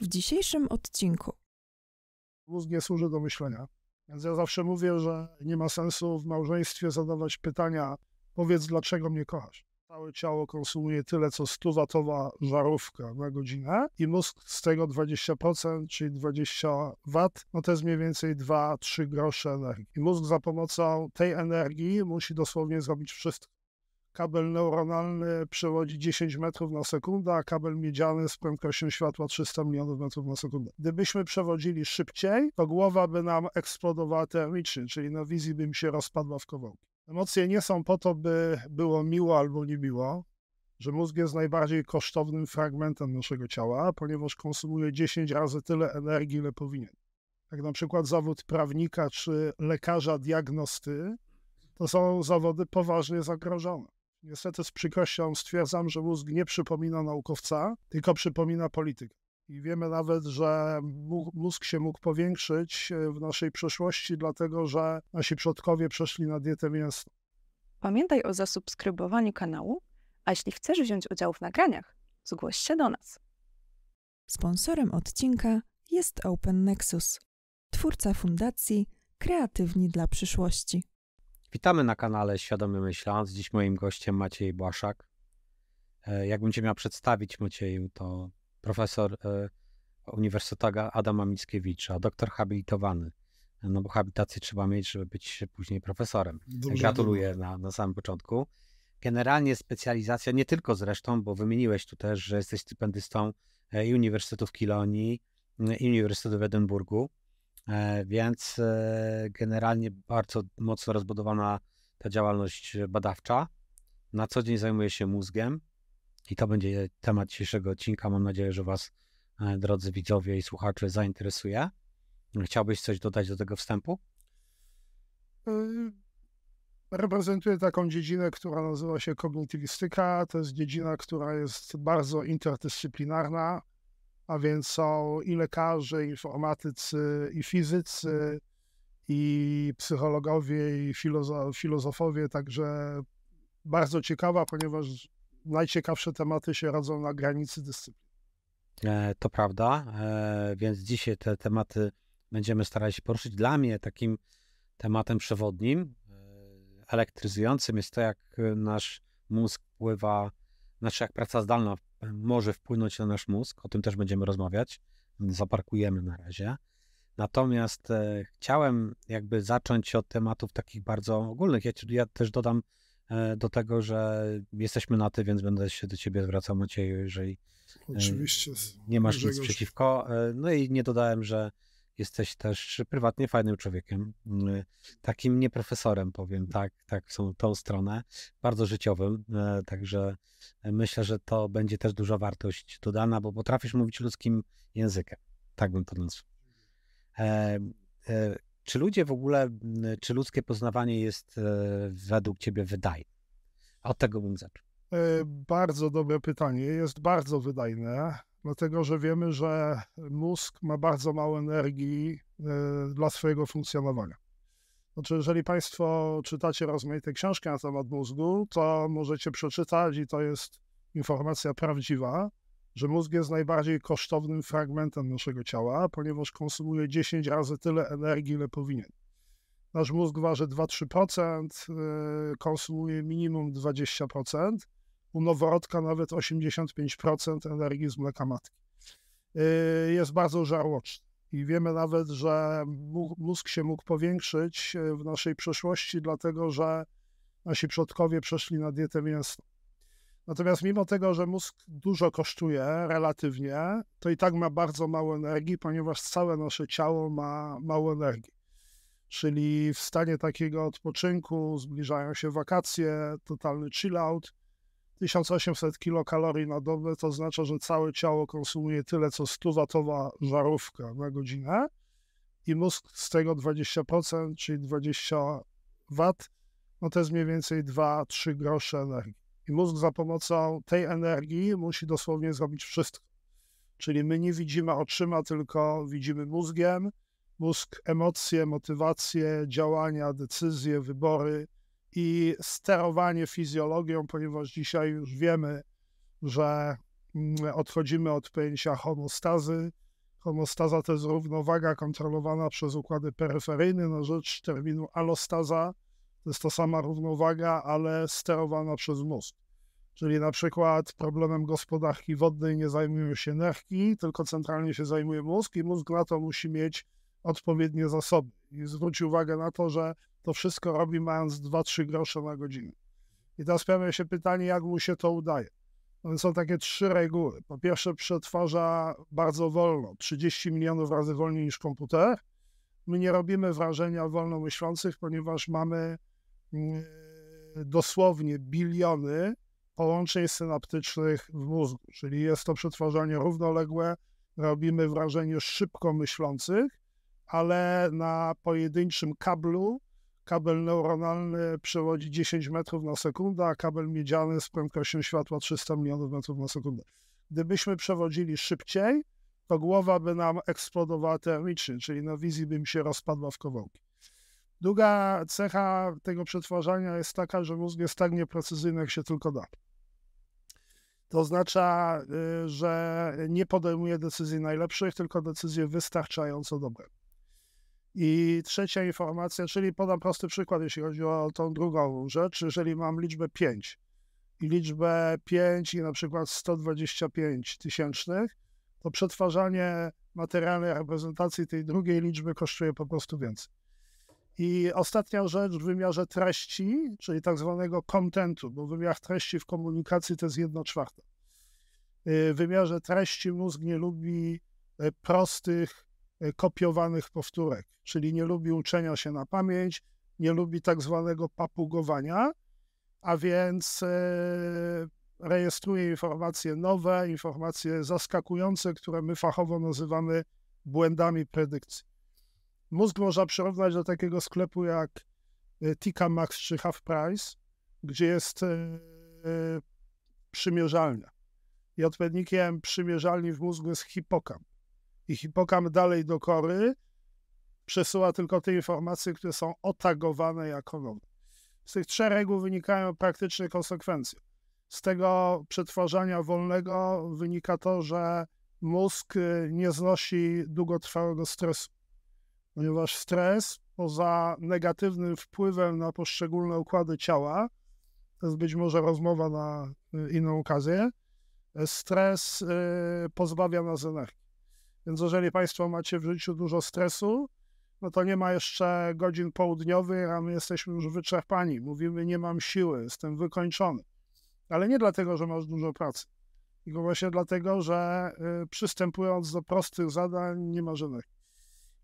W dzisiejszym odcinku Mózg nie służy do myślenia. Więc ja zawsze mówię, że nie ma sensu w małżeństwie zadawać pytania, powiedz dlaczego mnie kochasz. Całe ciało konsumuje tyle, co 100-watowa żarówka na godzinę i mózg z tego 20%, czyli 20 wat, no to jest mniej więcej 2-3 grosze energii. I mózg za pomocą tej energii musi dosłownie zrobić wszystko. Kabel neuronalny przewodzi 10 metrów na sekundę, a kabel miedziany z prędkością światła 300 milionów metrów na sekundę. Gdybyśmy przewodzili szybciej, to głowa by nam eksplodowała termicznie, czyli na wizji by mi się rozpadła w kawałki. Emocje nie są po to, by było miło albo niemiło, że mózg jest najbardziej kosztownym fragmentem naszego ciała, ponieważ konsumuje 10 razy tyle energii, ile powinien. Jak na przykład zawód prawnika czy lekarza diagnosty, to są zawody poważnie zagrożone. Niestety z przykrością stwierdzam, że mózg nie przypomina naukowca, tylko przypomina polityka. I wiemy nawet, że mózg się mógł powiększyć e, w naszej przeszłości, dlatego że nasi przodkowie przeszli na dietę mięsną. Pamiętaj o zasubskrybowaniu kanału, a jeśli chcesz wziąć udział w nagraniach, zgłoś się do nas. Sponsorem odcinka jest Open Nexus, twórca fundacji Kreatywni dla przyszłości. Witamy na kanale Świadomy Myśląc. Dziś moim gościem Maciej Błaszak. E, jakbym Cię miał przedstawić, Macieju, to profesor e, Uniwersytetu Adama Mickiewicza, doktor habilitowany. No bo habilitację trzeba mieć, żeby być później profesorem. Dobrze, Gratuluję na, na samym początku. Generalnie specjalizacja, nie tylko zresztą, bo wymieniłeś tu też, że jesteś stypendystą e, Uniwersytetu w Kilonii, i Uniwersytetu w Edynburgu. E, więc e, generalnie bardzo mocno rozbudowana ta działalność badawcza. Na co dzień zajmuję się mózgiem i to będzie temat dzisiejszego odcinka. Mam nadzieję, że Was, e, drodzy widzowie i słuchacze, zainteresuje. Chciałbyś coś dodać do tego wstępu? Reprezentuję taką dziedzinę, która nazywa się kognitywistyka. To jest dziedzina, która jest bardzo interdyscyplinarna a więc są i lekarze, i informatycy, i fizycy, i psychologowie, i filozofowie, także bardzo ciekawa, ponieważ najciekawsze tematy się rodzą na granicy dyscyplin. E, to prawda, e, więc dzisiaj te tematy będziemy starali się poruszyć. Dla mnie takim tematem przewodnim, e, elektryzującym jest to, jak nasz mózg wpływa, znaczy jak praca zdalna może wpłynąć na nasz mózg, o tym też będziemy rozmawiać, zaparkujemy na razie. Natomiast e, chciałem jakby zacząć od tematów takich bardzo ogólnych. Ja, ja też dodam e, do tego, że jesteśmy na ty, więc będę się do ciebie zwracał, Macieju, jeżeli e, Oczywiście. nie masz nic przeciwko. No i nie dodałem, że jesteś też prywatnie fajnym człowiekiem, mm, takim nie profesorem, powiem tak, tak, są tą stronę, bardzo życiowym, e, także myślę, że to będzie też duża wartość dodana, bo potrafisz mówić ludzkim językiem, tak bym to nazwał. E, e, czy ludzie w ogóle, czy ludzkie poznawanie jest według ciebie wydajne? Od tego bym zaczął. Bardzo dobre pytanie. Jest bardzo wydajne dlatego że wiemy, że mózg ma bardzo mało energii e, dla swojego funkcjonowania. Znaczy, jeżeli Państwo czytacie rozmaite książki na temat mózgu, to możecie przeczytać, i to jest informacja prawdziwa, że mózg jest najbardziej kosztownym fragmentem naszego ciała, ponieważ konsumuje 10 razy tyle energii, ile powinien. Nasz mózg waży 2-3%, e, konsumuje minimum 20%, u noworodka nawet 85% energii z mleka matki. Y, jest bardzo żarłoczny. I wiemy nawet, że mózg się mógł powiększyć y, w naszej przeszłości, dlatego że nasi przodkowie przeszli na dietę mięsną. Natomiast mimo tego, że mózg dużo kosztuje relatywnie, to i tak ma bardzo mało energii, ponieważ całe nasze ciało ma mało energii. Czyli w stanie takiego odpoczynku zbliżają się wakacje, totalny chill out, 1800 kilokalorii na dobę to oznacza, że całe ciało konsumuje tyle, co 100-watowa żarówka na godzinę i mózg z tego 20%, czyli 20 wat, no to jest mniej więcej 2-3 grosze energii. I mózg za pomocą tej energii musi dosłownie zrobić wszystko. Czyli my nie widzimy oczyma, tylko widzimy mózgiem. Mózg emocje, motywacje, działania, decyzje, wybory, i sterowanie fizjologią, ponieważ dzisiaj już wiemy, że mm, odchodzimy od pojęcia homostazy, Homostaza to jest równowaga kontrolowana przez układy peryferyjne na rzecz terminu alostaza. To jest to sama równowaga, ale sterowana przez mózg. Czyli na przykład problemem gospodarki wodnej nie zajmują się nerki, tylko centralnie się zajmuje mózg i mózg na to musi mieć odpowiednie zasoby. I zwróć uwagę na to, że to wszystko robi mając 2-3 grosze na godzinę. I teraz pojawia się pytanie, jak mu się to udaje. No są takie trzy reguły. Po pierwsze, przetwarza bardzo wolno, 30 milionów razy wolniej niż komputer. My nie robimy wrażenia wolno myślących, ponieważ mamy mm, dosłownie biliony połączeń synaptycznych w mózgu, czyli jest to przetwarzanie równoległe. Robimy wrażenie szybko myślących, ale na pojedynczym kablu kabel neuronalny przewodzi 10 metrów na sekundę, a kabel miedziany z prędkością światła 300 milionów metrów na sekundę. Gdybyśmy przewodzili szybciej, to głowa by nam eksplodowała termicznie, czyli na wizji by mi się rozpadła w kawałki. Druga cecha tego przetwarzania jest taka, że mózg jest tak nieprecyzyjny, jak się tylko da. To oznacza, y, że nie podejmuje decyzji najlepszych, tylko decyzje wystarczająco dobre. I trzecia informacja, czyli podam prosty przykład, jeśli chodzi o tą drugą rzecz. Jeżeli mam liczbę 5 i liczbę 5 i na przykład 125 tysięcznych, to przetwarzanie materialnej reprezentacji tej drugiej liczby kosztuje po prostu więcej. I ostatnia rzecz w wymiarze treści, czyli tak zwanego kontentu, bo wymiar treści w komunikacji to jest jedna czwarta. Y, w wymiarze treści mózg nie lubi y, prostych, kopiowanych powtórek, czyli nie lubi uczenia się na pamięć, nie lubi tak zwanego papugowania, a więc rejestruje informacje nowe, informacje zaskakujące, które my fachowo nazywamy błędami predykcji. Mózg można przyrównać do takiego sklepu jak Tika Max czy Half Price, gdzie jest przymierzalnia i odpowiednikiem przymierzalni w mózgu jest hipokamp. I hipokamp dalej do kory przesyła tylko te informacje, które są otagowane jako nowe. Z tych trzech reguł wynikają praktyczne konsekwencje. Z tego przetwarzania wolnego wynika to, że mózg y, nie znosi długotrwałego stresu, ponieważ stres, poza negatywnym wpływem na poszczególne układy ciała, to jest być może rozmowa na y, inną okazję, stres y, pozbawia nas energii. Więc jeżeli Państwo macie w życiu dużo stresu, no to nie ma jeszcze godzin południowych, a my jesteśmy już wyczerpani. Mówimy, nie mam siły, jestem wykończony. Ale nie dlatego, że masz dużo pracy, tylko właśnie dlatego, że y, przystępując do prostych zadań, nie masz energii.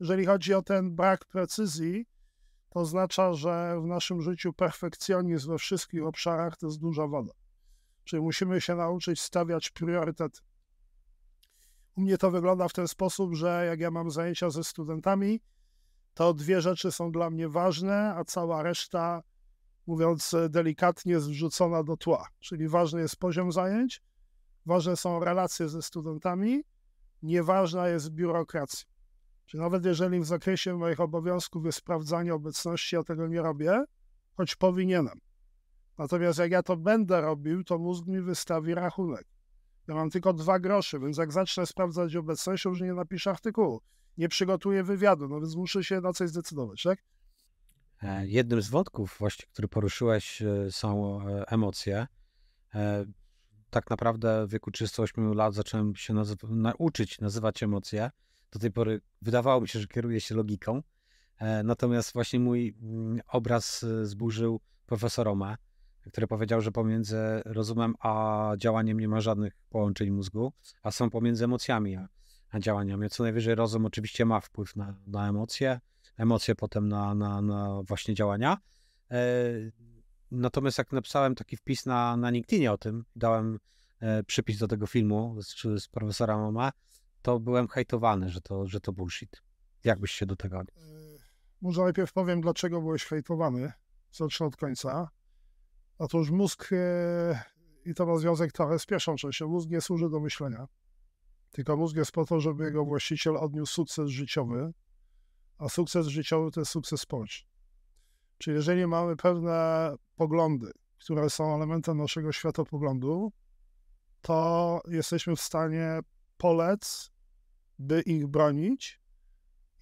Jeżeli chodzi o ten brak precyzji, to oznacza, że w naszym życiu perfekcjonizm we wszystkich obszarach to jest duża woda. Czyli musimy się nauczyć stawiać priorytet. U mnie to wygląda w ten sposób, że jak ja mam zajęcia ze studentami, to dwie rzeczy są dla mnie ważne, a cała reszta, mówiąc delikatnie, jest wrzucona do tła. Czyli ważny jest poziom zajęć, ważne są relacje ze studentami, nieważna jest biurokracja. Czyli nawet jeżeli w zakresie moich obowiązków jest sprawdzanie obecności, ja tego nie robię, choć powinienem. Natomiast jak ja to będę robił, to mózg mi wystawi rachunek. Ja mam tylko dwa grosze, więc jak zacznę sprawdzać obecność, już nie napiszę artykułu. Nie przygotuję wywiadu, no więc muszę się na coś zdecydować, tak? E, jednym z wątków właśnie, który poruszyłeś, e, są e, emocje. Tak naprawdę w wieku 38 lat zacząłem się nazywa, nauczyć nazywać emocje. Do tej pory wydawało mi się, że kieruję się logiką. Natomiast właśnie mój mm, obraz zburzył profesor Roma, który powiedział, że pomiędzy rozumem a działaniem nie ma żadnych połączeń mózgu, a są pomiędzy emocjami a, a działaniami. Co najwyżej rozum oczywiście ma wpływ na, na emocje, emocje potem na, na, na właśnie działania. E, natomiast jak napisałem taki wpis na, na LinkedInie o tym, dałem e, przypis do tego filmu z, z profesora Mama, to byłem hejtowany, że to, że to bullshit. Jak byś się do tego... E, może najpierw powiem, dlaczego byłeś hejtowany. Zacznę od końca. Otóż mózg, e, i to ma związek trochę z pierwszą częścią, mózg nie służy do myślenia, tylko mózg jest po to, żeby jego właściciel odniósł sukces życiowy, a sukces życiowy to jest sukces społeczny. Czyli jeżeli mamy pewne poglądy, które są elementem naszego światopoglądu, to jesteśmy w stanie polec by ich bronić.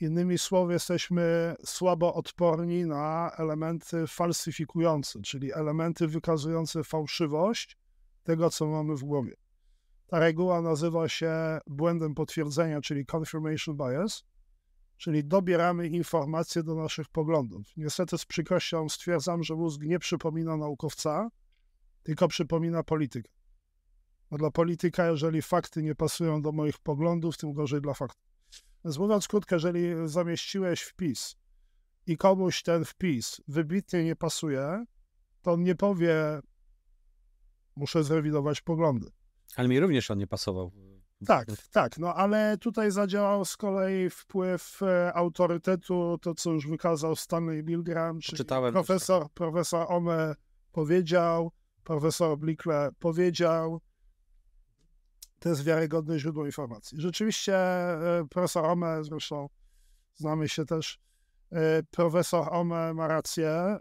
Innymi słowy, jesteśmy słabo odporni na elementy falsyfikujące, czyli elementy wykazujące fałszywość tego, co mamy w głowie. Ta reguła nazywa się błędem potwierdzenia, czyli confirmation bias, czyli dobieramy informacje do naszych poglądów. Niestety z przykrością stwierdzam, że mózg nie przypomina naukowca, tylko przypomina politykę. No dla polityka, jeżeli fakty nie pasują do moich poglądów, tym gorzej dla faktów. Więc mówiąc krótko, jeżeli zamieściłeś wpis i komuś ten wpis wybitnie nie pasuje, to on nie powie, muszę zrewidować poglądy. Ale mi również on nie pasował. Tak, tak, no ale tutaj zadziałał z kolei wpływ e, autorytetu, to co już wykazał Stanley Milgram, czyli Czytałem profesor, profesor Ome powiedział, profesor Blickle powiedział, to jest wiarygodne źródło informacji. Rzeczywiście e, profesor Ome, zresztą znamy się też, e, profesor Ome ma rację.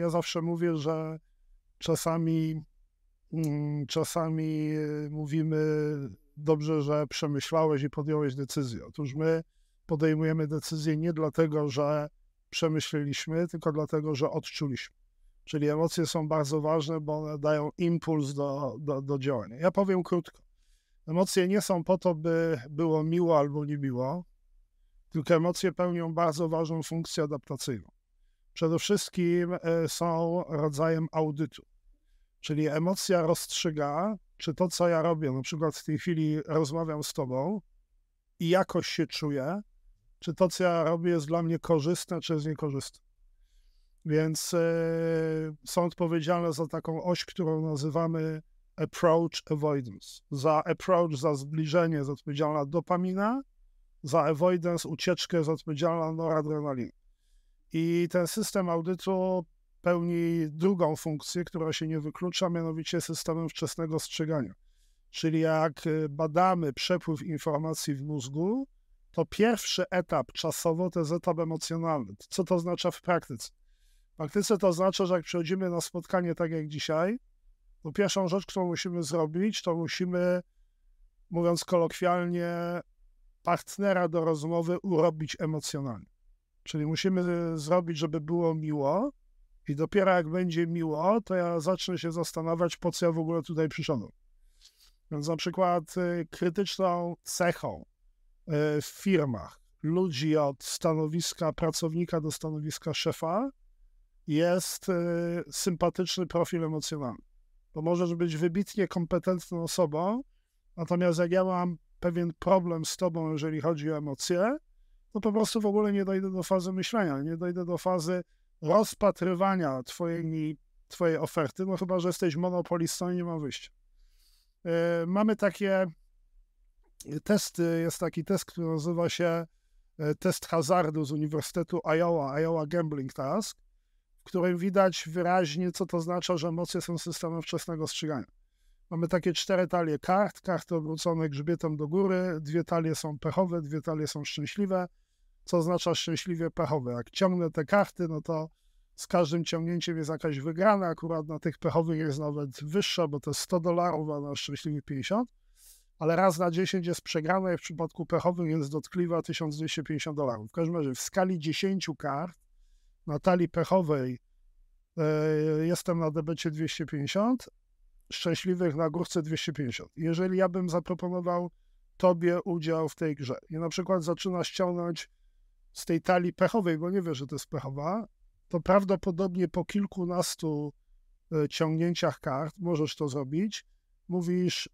Ja zawsze mówię, że czasami Mm, czasami mówimy, dobrze, że przemyślałeś i podjąłeś decyzję. Otóż my podejmujemy decyzję nie dlatego, że przemyśleliśmy, tylko dlatego, że odczuliśmy. Czyli emocje są bardzo ważne, bo one dają impuls do, do, do działania. Ja powiem krótko. Emocje nie są po to, by było miło albo niemiło, tylko emocje pełnią bardzo ważną funkcję adaptacyjną. Przede wszystkim y, są rodzajem audytu. Czyli emocja rozstrzyga, czy to, co ja robię, na przykład w tej chwili rozmawiam z tobą i jakoś się czuję, czy to, co ja robię, jest dla mnie korzystne, czy jest niekorzystne. Więc e, są odpowiedzialne za taką oś, którą nazywamy approach avoidance. Za approach, za zbliżenie jest odpowiedzialna dopamina, za avoidance, ucieczkę jest odpowiedzialna noradrenalina. I ten system audytu pełni drugą funkcję, która się nie wyklucza, mianowicie systemem wczesnego strzegania. Czyli jak y, badamy przepływ informacji w mózgu, to pierwszy etap czasowo to jest etap emocjonalny. Co to oznacza w praktyce? W praktyce to oznacza, że jak przychodzimy na spotkanie tak jak dzisiaj, to pierwszą rzecz, którą musimy zrobić, to musimy, mówiąc kolokwialnie, partnera do rozmowy urobić emocjonalnie. Czyli musimy zrobić, żeby było miło, i dopiero jak będzie miło, to ja zacznę się zastanawiać, po co ja w ogóle tutaj przyszedłem. Więc na przykład y, krytyczną cechą y, w firmach ludzi od stanowiska pracownika do stanowiska szefa jest y, sympatyczny profil emocjonalny. Bo możesz być wybitnie kompetentną osobą, natomiast jak ja mam pewien problem z tobą, jeżeli chodzi o emocje, to po prostu w ogóle nie dojdę do fazy myślenia, nie dojdę do fazy rozpatrywania twojej, twojej oferty, no chyba, że jesteś monopolistą i nie ma wyjścia. E, mamy takie testy, jest taki test, który nazywa się e, test hazardu z Uniwersytetu Iowa, Iowa Gambling Task, którym widać wyraźnie, co to oznacza, że emocje są systemem wczesnego strzygania. Mamy takie cztery talie kart, karty obrócone grzbietem do góry, dwie talie są pechowe, dwie talie są szczęśliwe, co oznacza szczęśliwie pechowe. Jak ciągnę te karty, no to z każdym ciągnięciem jest jakaś wygrana. Akurat na tych pechowych jest nawet wyższa, bo to jest 100 dolarów, a na szczęśliwie 50. Ale raz na 10 jest przegrana i w przypadku pechowym jest dotkliwa 1250 dolarów. W każdym razie w skali 10 kart na talii pechowej yy, jestem na debecie 250, szczęśliwych na górce 250. Jeżeli ja bym zaproponował tobie udział w tej grze i na przykład zaczyna ściągnąć z tej talii pechowej, bo nie wiesz, że to jest pechowa, to prawdopodobnie po kilkunastu e, ciągnięciach kart możesz to zrobić. Mówisz,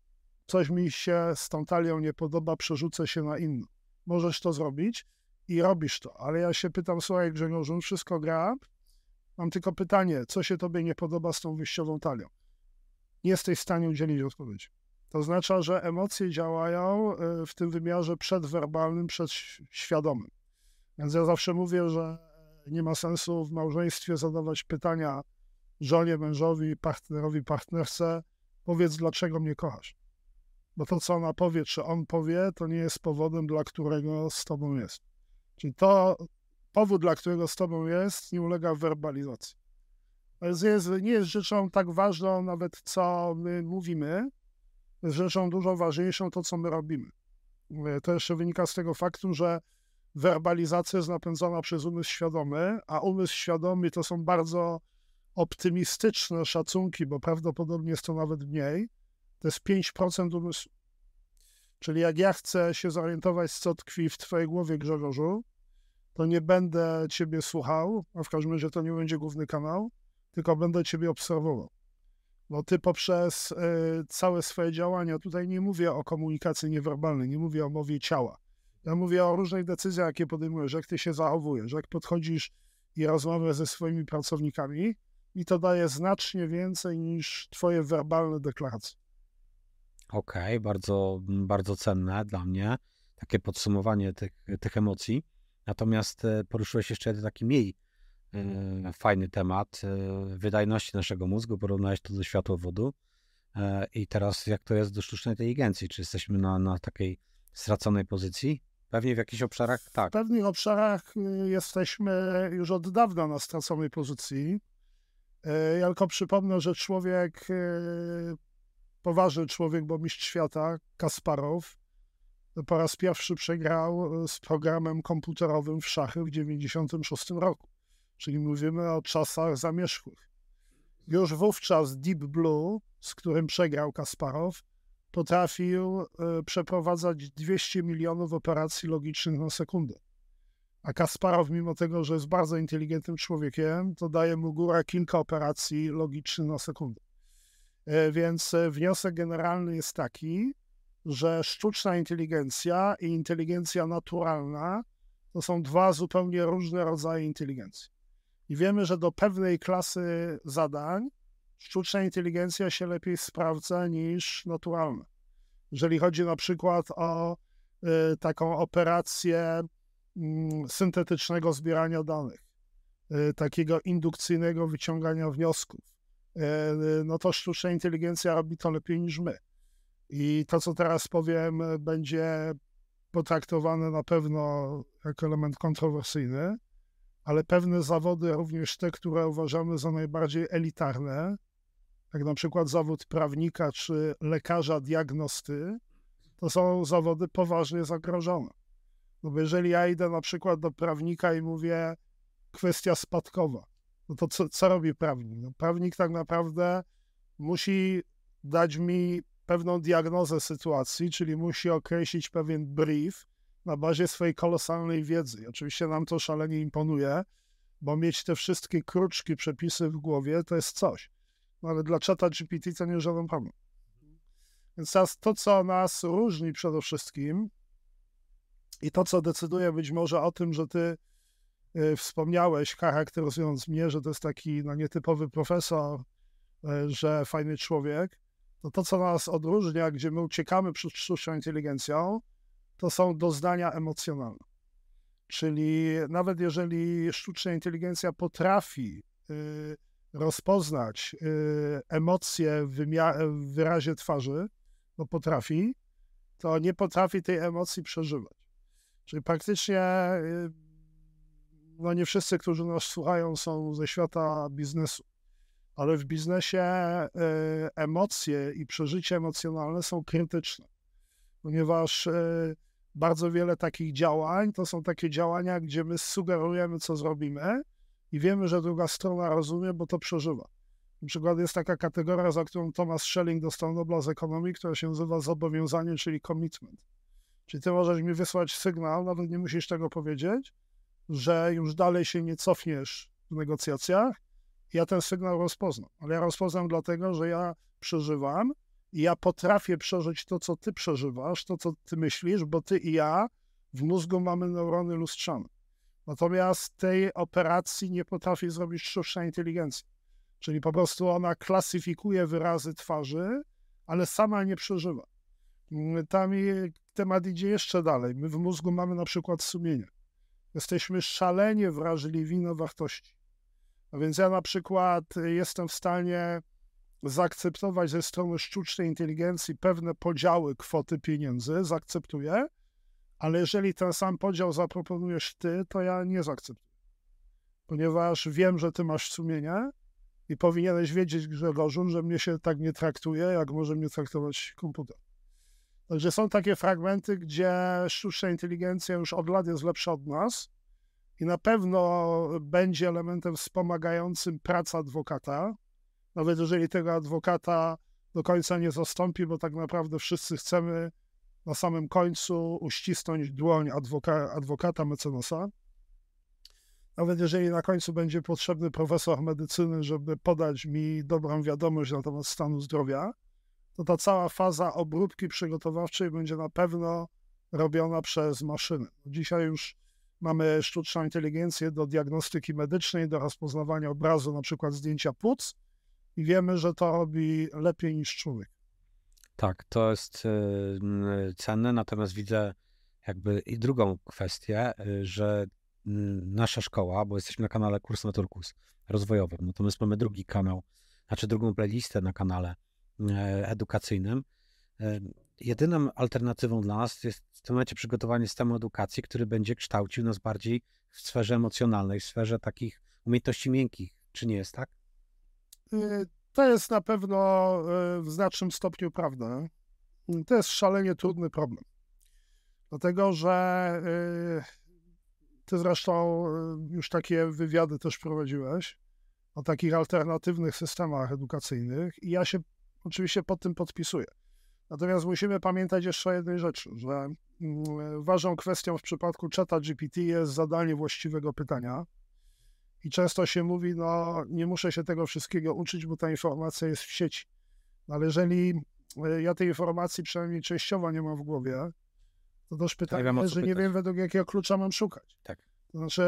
coś mi się z tą talią nie podoba, przerzucę się na inną. Możesz to zrobić i robisz to. Ale ja się pytam, słuchaj Grzegorzu, wszystko gra, mam tylko pytanie, co się tobie nie podoba z tą wyjściową talią? Nie jesteś w stanie udzielić odpowiedzi. To oznacza, że emocje działają e, w tym wymiarze przedwerbalnym, przedświadomym. Więc ja zawsze mówię, że nie ma sensu w małżeństwie zadawać pytania żonie, mężowi, partnerowi, partnerce, powiedz, dlaczego mnie kochasz. Bo to, co ona powie, czy on powie, to nie jest powodem, dla którego z tobą jest. Czyli to powód, dla którego z tobą jest, nie ulega werbalizacji. Więc jest, nie jest rzeczą tak ważną nawet, co my mówimy, jest rzeczą dużo ważniejszą to, co my robimy. To jeszcze wynika z tego faktu, że werbalizacja jest napędzana przez umysł świadomy, a umysł świadomy to są bardzo optymistyczne szacunki, bo prawdopodobnie jest to nawet mniej. To jest 5% umysłu. Czyli jak ja chcę się zorientować, co tkwi w twojej głowie, Grzegorzu, to nie będę ciebie słuchał, a w każdym razie to nie będzie główny kanał, tylko będę ciebie obserwował. Bo ty poprzez y, całe swoje działania, tutaj nie mówię o komunikacji niewerbalnej, nie mówię o mowie ciała. Ja mówię o różnych decyzjach, jakie podejmujesz, jak ty się zachowujesz, jak podchodzisz i rozmawiasz ze swoimi pracownikami, i to daje znacznie więcej niż twoje werbalne deklaracje. Okej, okay, bardzo, bardzo cenne dla mnie takie podsumowanie tych, tych emocji. Natomiast e, poruszyłeś jeszcze jeden taki mniej e, fajny temat e, wydajności naszego mózgu, porównałeś to do światłowodu. I teraz jak to jest do sztucznej inteligencji? Czy jesteśmy na, na takiej straconej pozycji? Pewnie w jakichś obszarach tak. W pewnych obszarach y, jesteśmy już od dawna na straconej pozycji. Ja tylko przypomnę, że człowiek, poważny człowiek, bo mistrz świata, Kasparow, po raz pierwszy przegrał z programem komputerowym w szachy w 1996 roku. Czyli mówimy o czasach zamierzchłych. Już wówczas Deep Blue, z którym przegrał Kasparow, potrafił e, przeprowadzać 200 milionów operacji logicznych na sekundę. A Kasparow, mimo tego, że jest bardzo inteligentnym człowiekiem, to daje mu góra kilka operacji logicznych na sekundę. E, więc e, wniosek generalny jest taki, że sztuczna inteligencja i inteligencja naturalna to są dwa zupełnie różne rodzaje inteligencji. I wiemy, że do pewnej klasy zadań sztuczna inteligencja się lepiej sprawdza niż naturalna. Jeżeli chodzi na przykład o y, taką operację y, syntetycznego zbierania danych, y, takiego indukcyjnego wyciągania wniosków, y, no to sztuczna inteligencja robi to lepiej niż my. I to, co teraz powiem, będzie potraktowane na pewno jako element kontrowersyjny, ale pewne zawody, również te, które uważamy za najbardziej elitarne, jak na przykład zawód prawnika czy lekarza diagnosty, to są zawody poważnie zagrożone. No bo jeżeli ja idę na przykład do prawnika i mówię kwestia spadkowa, no to co, co robi prawnik? No prawnik tak naprawdę musi dać mi pewną diagnozę sytuacji, czyli musi określić pewien brief na bazie swojej kolosalnej wiedzy. Oczywiście nam to szalenie imponuje, bo mieć te wszystkie kruczki, przepisy w głowie to jest coś. No ale dla czata GPT to nie jest żaden problem. Więc teraz to, co nas różni przede wszystkim i to, co decyduje być może o tym, że ty y, wspomniałeś, charakteryzując mnie, że to jest taki no, nietypowy profesor, y, że fajny człowiek, to to, co nas odróżnia, gdzie my uciekamy przed sztuczną inteligencją, to są doznania emocjonalne. Czyli nawet jeżeli sztuczna inteligencja potrafi y, rozpoznać y, emocje w, w wyrazie twarzy, no potrafi, to nie potrafi tej emocji przeżywać. Czyli praktycznie y, no nie wszyscy, którzy nas słuchają, są ze świata biznesu ale w biznesie e, emocje i przeżycia emocjonalne są krytyczne, ponieważ e, bardzo wiele takich działań to są takie działania, gdzie my sugerujemy, co zrobimy i wiemy, że druga strona rozumie, bo to przeżywa. Na przykład jest taka kategoria, za którą Thomas Schelling dostał Nobla z ekonomii, która się nazywa zobowiązanie, czyli commitment. Czyli ty możesz mi wysłać sygnał, nawet nie musisz tego powiedzieć, że już dalej się nie cofniesz w negocjacjach, ja ten sygnał rozpoznam. Ale ja rozpoznam dlatego, że ja przeżywam i ja potrafię przeżyć to, co ty przeżywasz, to, co ty myślisz, bo ty i ja w mózgu mamy neurony lustrzane. Natomiast tej operacji nie potrafi zrobić sztuczna inteligencja. Czyli po prostu ona klasyfikuje wyrazy twarzy, ale sama nie przeżywa. Tam temat idzie jeszcze dalej. My w mózgu mamy na przykład sumienie. Jesteśmy szalenie wrażliwi na wartości. A więc ja na przykład jestem w stanie zaakceptować ze strony sztucznej inteligencji pewne podziały kwoty pieniędzy, zaakceptuję, ale jeżeli ten sam podział zaproponujesz ty, to ja nie zaakceptuję. Ponieważ wiem, że ty masz sumienie i powinieneś wiedzieć, Grzegorzu, że mnie się tak nie traktuje, jak może mnie traktować komputer. Także są takie fragmenty, gdzie sztuczna inteligencja już od lat jest lepsza od nas i na pewno będzie elementem wspomagającym pracę adwokata. Nawet jeżeli tego adwokata do końca nie zastąpi, bo tak naprawdę wszyscy chcemy na samym końcu uścisnąć dłoń adwoka, adwokata mecenasa. Nawet jeżeli na końcu będzie potrzebny profesor medycyny, żeby podać mi dobrą wiadomość na temat stanu zdrowia, to ta cała faza obróbki przygotowawczej będzie na pewno robiona przez maszyny. Dzisiaj już mamy sztuczną inteligencję do diagnostyki medycznej, do rozpoznawania obrazu, na przykład zdjęcia płuc i wiemy, że to robi lepiej niż człowiek. Tak, to jest cenne, natomiast widzę jakby i drugą kwestię, y, że nasza szkoła, bo jesteśmy na kanale Kurs Naturkus rozwojowym, natomiast mamy drugi kanał, znaczy drugą playlistę na kanale edukacyjnym. E, jedyną alternatywą dla nas jest w tym momencie przygotowanie systemu edukacji, który będzie kształcił nas bardziej w sferze emocjonalnej, w sferze takich umiejętności miękkich. Czy nie jest tak? To jest na pewno y, w znacznym stopniu prawda. To jest szalenie trudny problem. Dlatego, że y, ty zresztą już takie wywiady też prowadziłeś o takich alternatywnych systemach edukacyjnych i ja się oczywiście pod tym podpisuję. Natomiast musimy pamiętać jeszcze o jednej rzeczy, że mm, ważną kwestią w przypadku czata GPT jest zadanie właściwego pytania. I często się mówi, no nie muszę się tego wszystkiego uczyć, bo ta informacja jest w sieci. No, ale jeżeli e, ja tej informacji przynajmniej częściowo nie mam w głowie, to też pytanie, tak, że nie wiem według jakiego klucza mam szukać. Tak. Znaczy,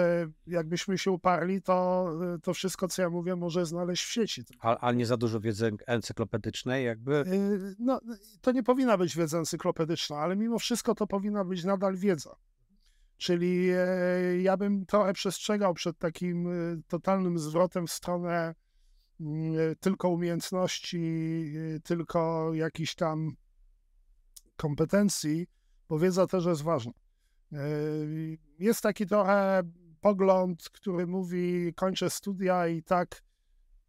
jakbyśmy się uparli, to, to wszystko, co ja mówię, może znaleźć w sieci. Ale nie za dużo wiedzy encyklopedycznej, jakby? Y, no, to nie powinna być wiedza encyklopedyczna, ale mimo wszystko to powinna być nadal wiedza. Czyli e, ja bym trochę przestrzegał przed takim e, totalnym zwrotem w stronę mm, e, tylko umiejętności, tylko jakichś tam kompetencji, bo wiedza też jest ważna. Jest taki trochę pogląd, który mówi: kończę studia i tak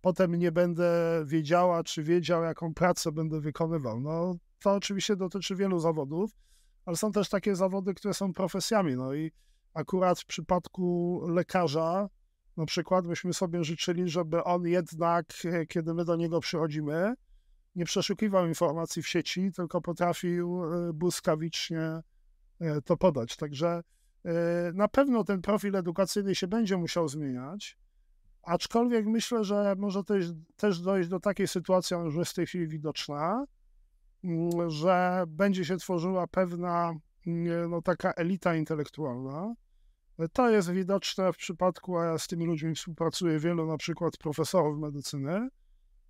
potem nie będę wiedziała, czy wiedział, jaką pracę będę wykonywał. No, to oczywiście dotyczy wielu zawodów, ale są też takie zawody, które są profesjami. No i akurat w przypadku lekarza, na przykład, byśmy sobie życzyli, żeby on jednak, kiedy my do niego przychodzimy, nie przeszukiwał informacji w sieci, tylko potrafił e, błyskawicznie to podać. Także na pewno ten profil edukacyjny się będzie musiał zmieniać, aczkolwiek myślę, że może też, też dojść do takiej sytuacji, ona już jest w tej chwili widoczna, mm, że będzie się tworzyła pewna mm, no, taka elita intelektualna. To jest widoczne w przypadku, a ja z tymi ludźmi współpracuję, wielu na przykład profesorów medycyny,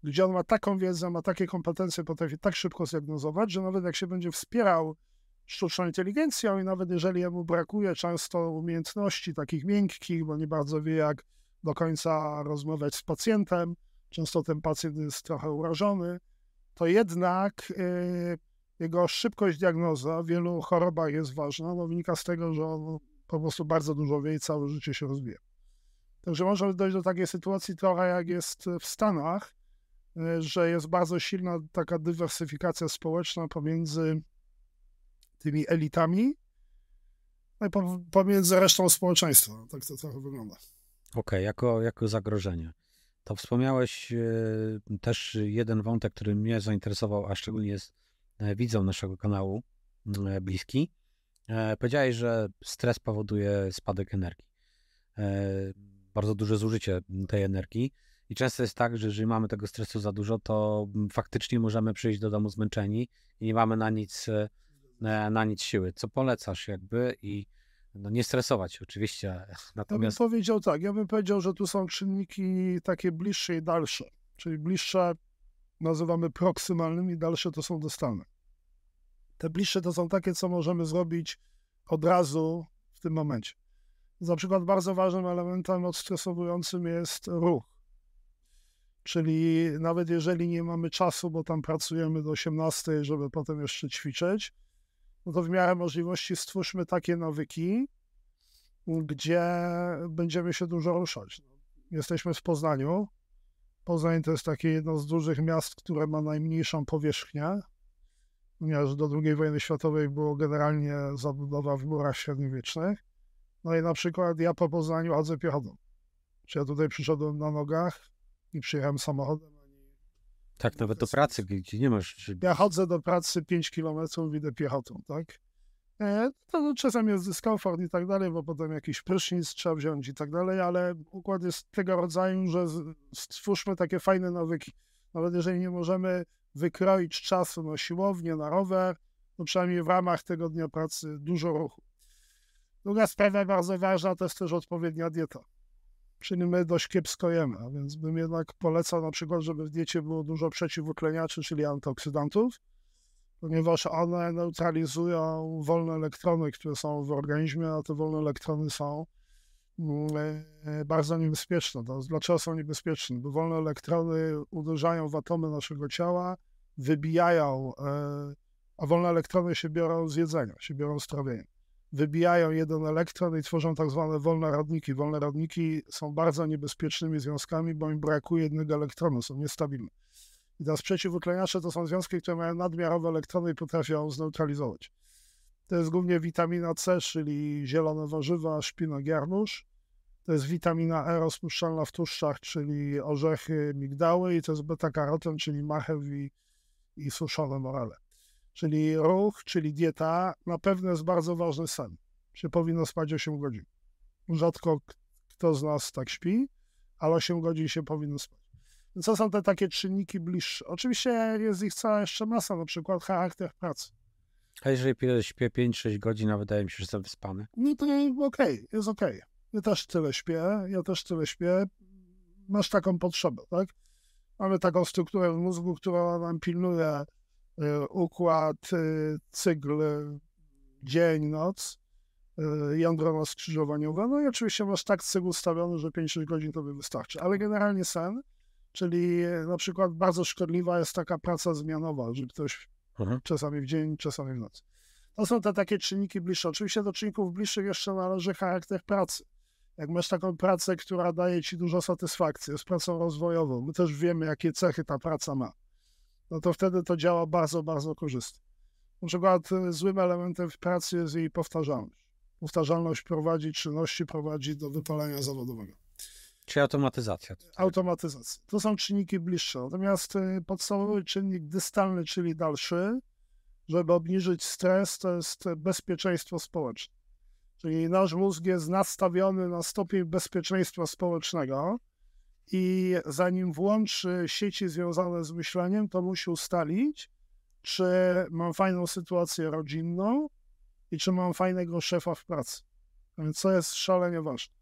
gdzie on ma taką wiedzę, ma takie kompetencje, potrafi tak szybko zdiagnozować, że nawet jak się będzie wspierał sztuczną inteligencją i nawet jeżeli jemu brakuje często umiejętności takich miękkich, bo nie bardzo wie, jak do końca rozmawiać z pacjentem, często ten pacjent jest trochę urażony, to jednak yy, jego szybkość diagnozy w wielu chorobach jest ważna, bo wynika z tego, że on po prostu bardzo dużo wie i całe życie się rozwija. Także może dojść do takiej sytuacji trochę jak jest w Stanach, yy, że jest bardzo silna taka dywersyfikacja społeczna pomiędzy tymi elitami, no i pomiędzy resztą społeczeństwa. Tak to trochę wygląda. Okej, okay, jako, jako zagrożenie. To wspomniałeś e, też jeden wątek, który mnie zainteresował, a szczególnie jest e, widzą naszego kanału e, bliski. Powiedziałeś, że stres powoduje spadek energii. Bardzo duże zużycie tej energii. I często jest tak, że jeżeli mamy tego stresu za dużo, to faktycznie możemy przyjść do domu zmęczeni i nie mamy na nic na nic siły. Co polecasz jakby i no nie stresować się oczywiście. Natomiast... Ja bym powiedział tak, ja bym powiedział, że tu są czynniki takie bliższe i dalsze. Czyli bliższe nazywamy proksymalnymi, dalsze to są dostalne. Te bliższe to są takie, co możemy zrobić od razu w tym momencie. Na przykład bardzo ważnym elementem odstresowującym jest ruch. Czyli nawet jeżeli nie mamy czasu, bo tam pracujemy do 18, żeby potem jeszcze ćwiczyć, to w miarę możliwości stwórzmy takie nawyki, gdzie będziemy się dużo ruszać. Jesteśmy w Poznaniu. Poznań to jest takie jedno z dużych miast, które ma najmniejszą powierzchnię. ponieważ do II wojny światowej było generalnie zabudowa w murach średniowiecznych. No i na przykład ja po Poznaniu chodzę piechotą. Czy ja tutaj przyszedłem na nogach i przyjechałem samochodem. Tak, nawet do pracy, gdzie nie masz... Ja chodzę do pracy 5 kilometrów, idę piechotą, tak? E, to czasem jest dyskomfort i tak dalej, bo potem jakiś prysznic trzeba wziąć i tak dalej, ale układ jest tego rodzaju, że stwórzmy takie fajne nawyki. Nawet jeżeli nie możemy wykroić czasu na siłownię, na rower, to przynajmniej w ramach tego dnia pracy dużo ruchu. Druga sprawa bardzo ważna to jest też odpowiednia dieta. Czyli my dość kiepsko jemy, a więc bym jednak polecał na przykład, żeby w diecie było dużo przeciwutleniaczy, czyli antyoksydantów, ponieważ one neutralizują wolne elektrony, które są w organizmie, a te wolne elektrony są mm, e, bardzo niebezpieczne. Dlaczego są niebezpieczne? Bo wolne elektrony uderzają w atomy naszego ciała, wybijają, e, a wolne elektrony się biorą z jedzenia, się biorą z trawienia. Wybijają jeden elektron i tworzą tak zwane wolne rodniki. Wolne rodniki są bardzo niebezpiecznymi związkami, bo im brakuje jednego elektronu, są niestabilne. I teraz przeciwutleniacze to są związki, które mają nadmiarowe elektrony i potrafią zneutralizować. To jest głównie witamina C, czyli zielone warzywa, szpinak, jarmuż. To jest witamina E rozpuszczalna w tłuszczach, czyli orzechy, migdały i to jest beta-karoten, czyli marchew i, i suszone morele. Czyli ruch, czyli dieta, na pewno jest bardzo ważny sen. Się powinno spać 8 godzin. Rzadko kto z nas tak śpi, ale 8 godzin się powinno spać. Co są te takie czynniki bliższe? Oczywiście jest ich cała jeszcze masa, na przykład charakter pracy. A jeżeli śpię 5-6 godzin, a wydaje mi się, że jestem wyspany? No to okej, okay, jest okej. Okay. Ja też tyle śpię, ja też tyle śpię. Masz taką potrzebę, tak? Mamy taką strukturę w mózgu, która nam pilnuje układ, y, cykl, dzień, noc, y, jądro skrzyżowaniowe. No i oczywiście masz tak cykl ustawiony, że 5-6 godzin to by wystarczy. Ale generalnie sen Czyli na przykład bardzo szkodliwa jest taka praca zmianowa, że ktoś mhm. czasami w dzień, czasami w nocy. To są te takie czynniki bliższe. Oczywiście do czynników bliższych jeszcze należy charakter pracy. Jak masz taką pracę, która daje ci dużo satysfakcji, jest pracą rozwojową, my też wiemy, jakie cechy ta praca ma, no to wtedy to działa bardzo, bardzo korzystnie. Na przykład e, złym elementem w pracy jest jej powtarzalność. Powtarzalność prowadzi, czynności prowadzi do wypalenia zawodowego. Czy automatyzacja? Automatyzacja. To są czynniki bliższe. Natomiast y, podstawowy czynnik dystalny, czyli dalszy, żeby obniżyć stres, to jest bezpieczeństwo społeczne. Czyli nasz mózg jest nastawiony na stopień bezpieczeństwa społecznego i zanim włączy sieci związane z myśleniem, to musi ustalić, czy mam fajną sytuację rodzinną i czy mam fajnego szefa w pracy. To jest szalenie ważne.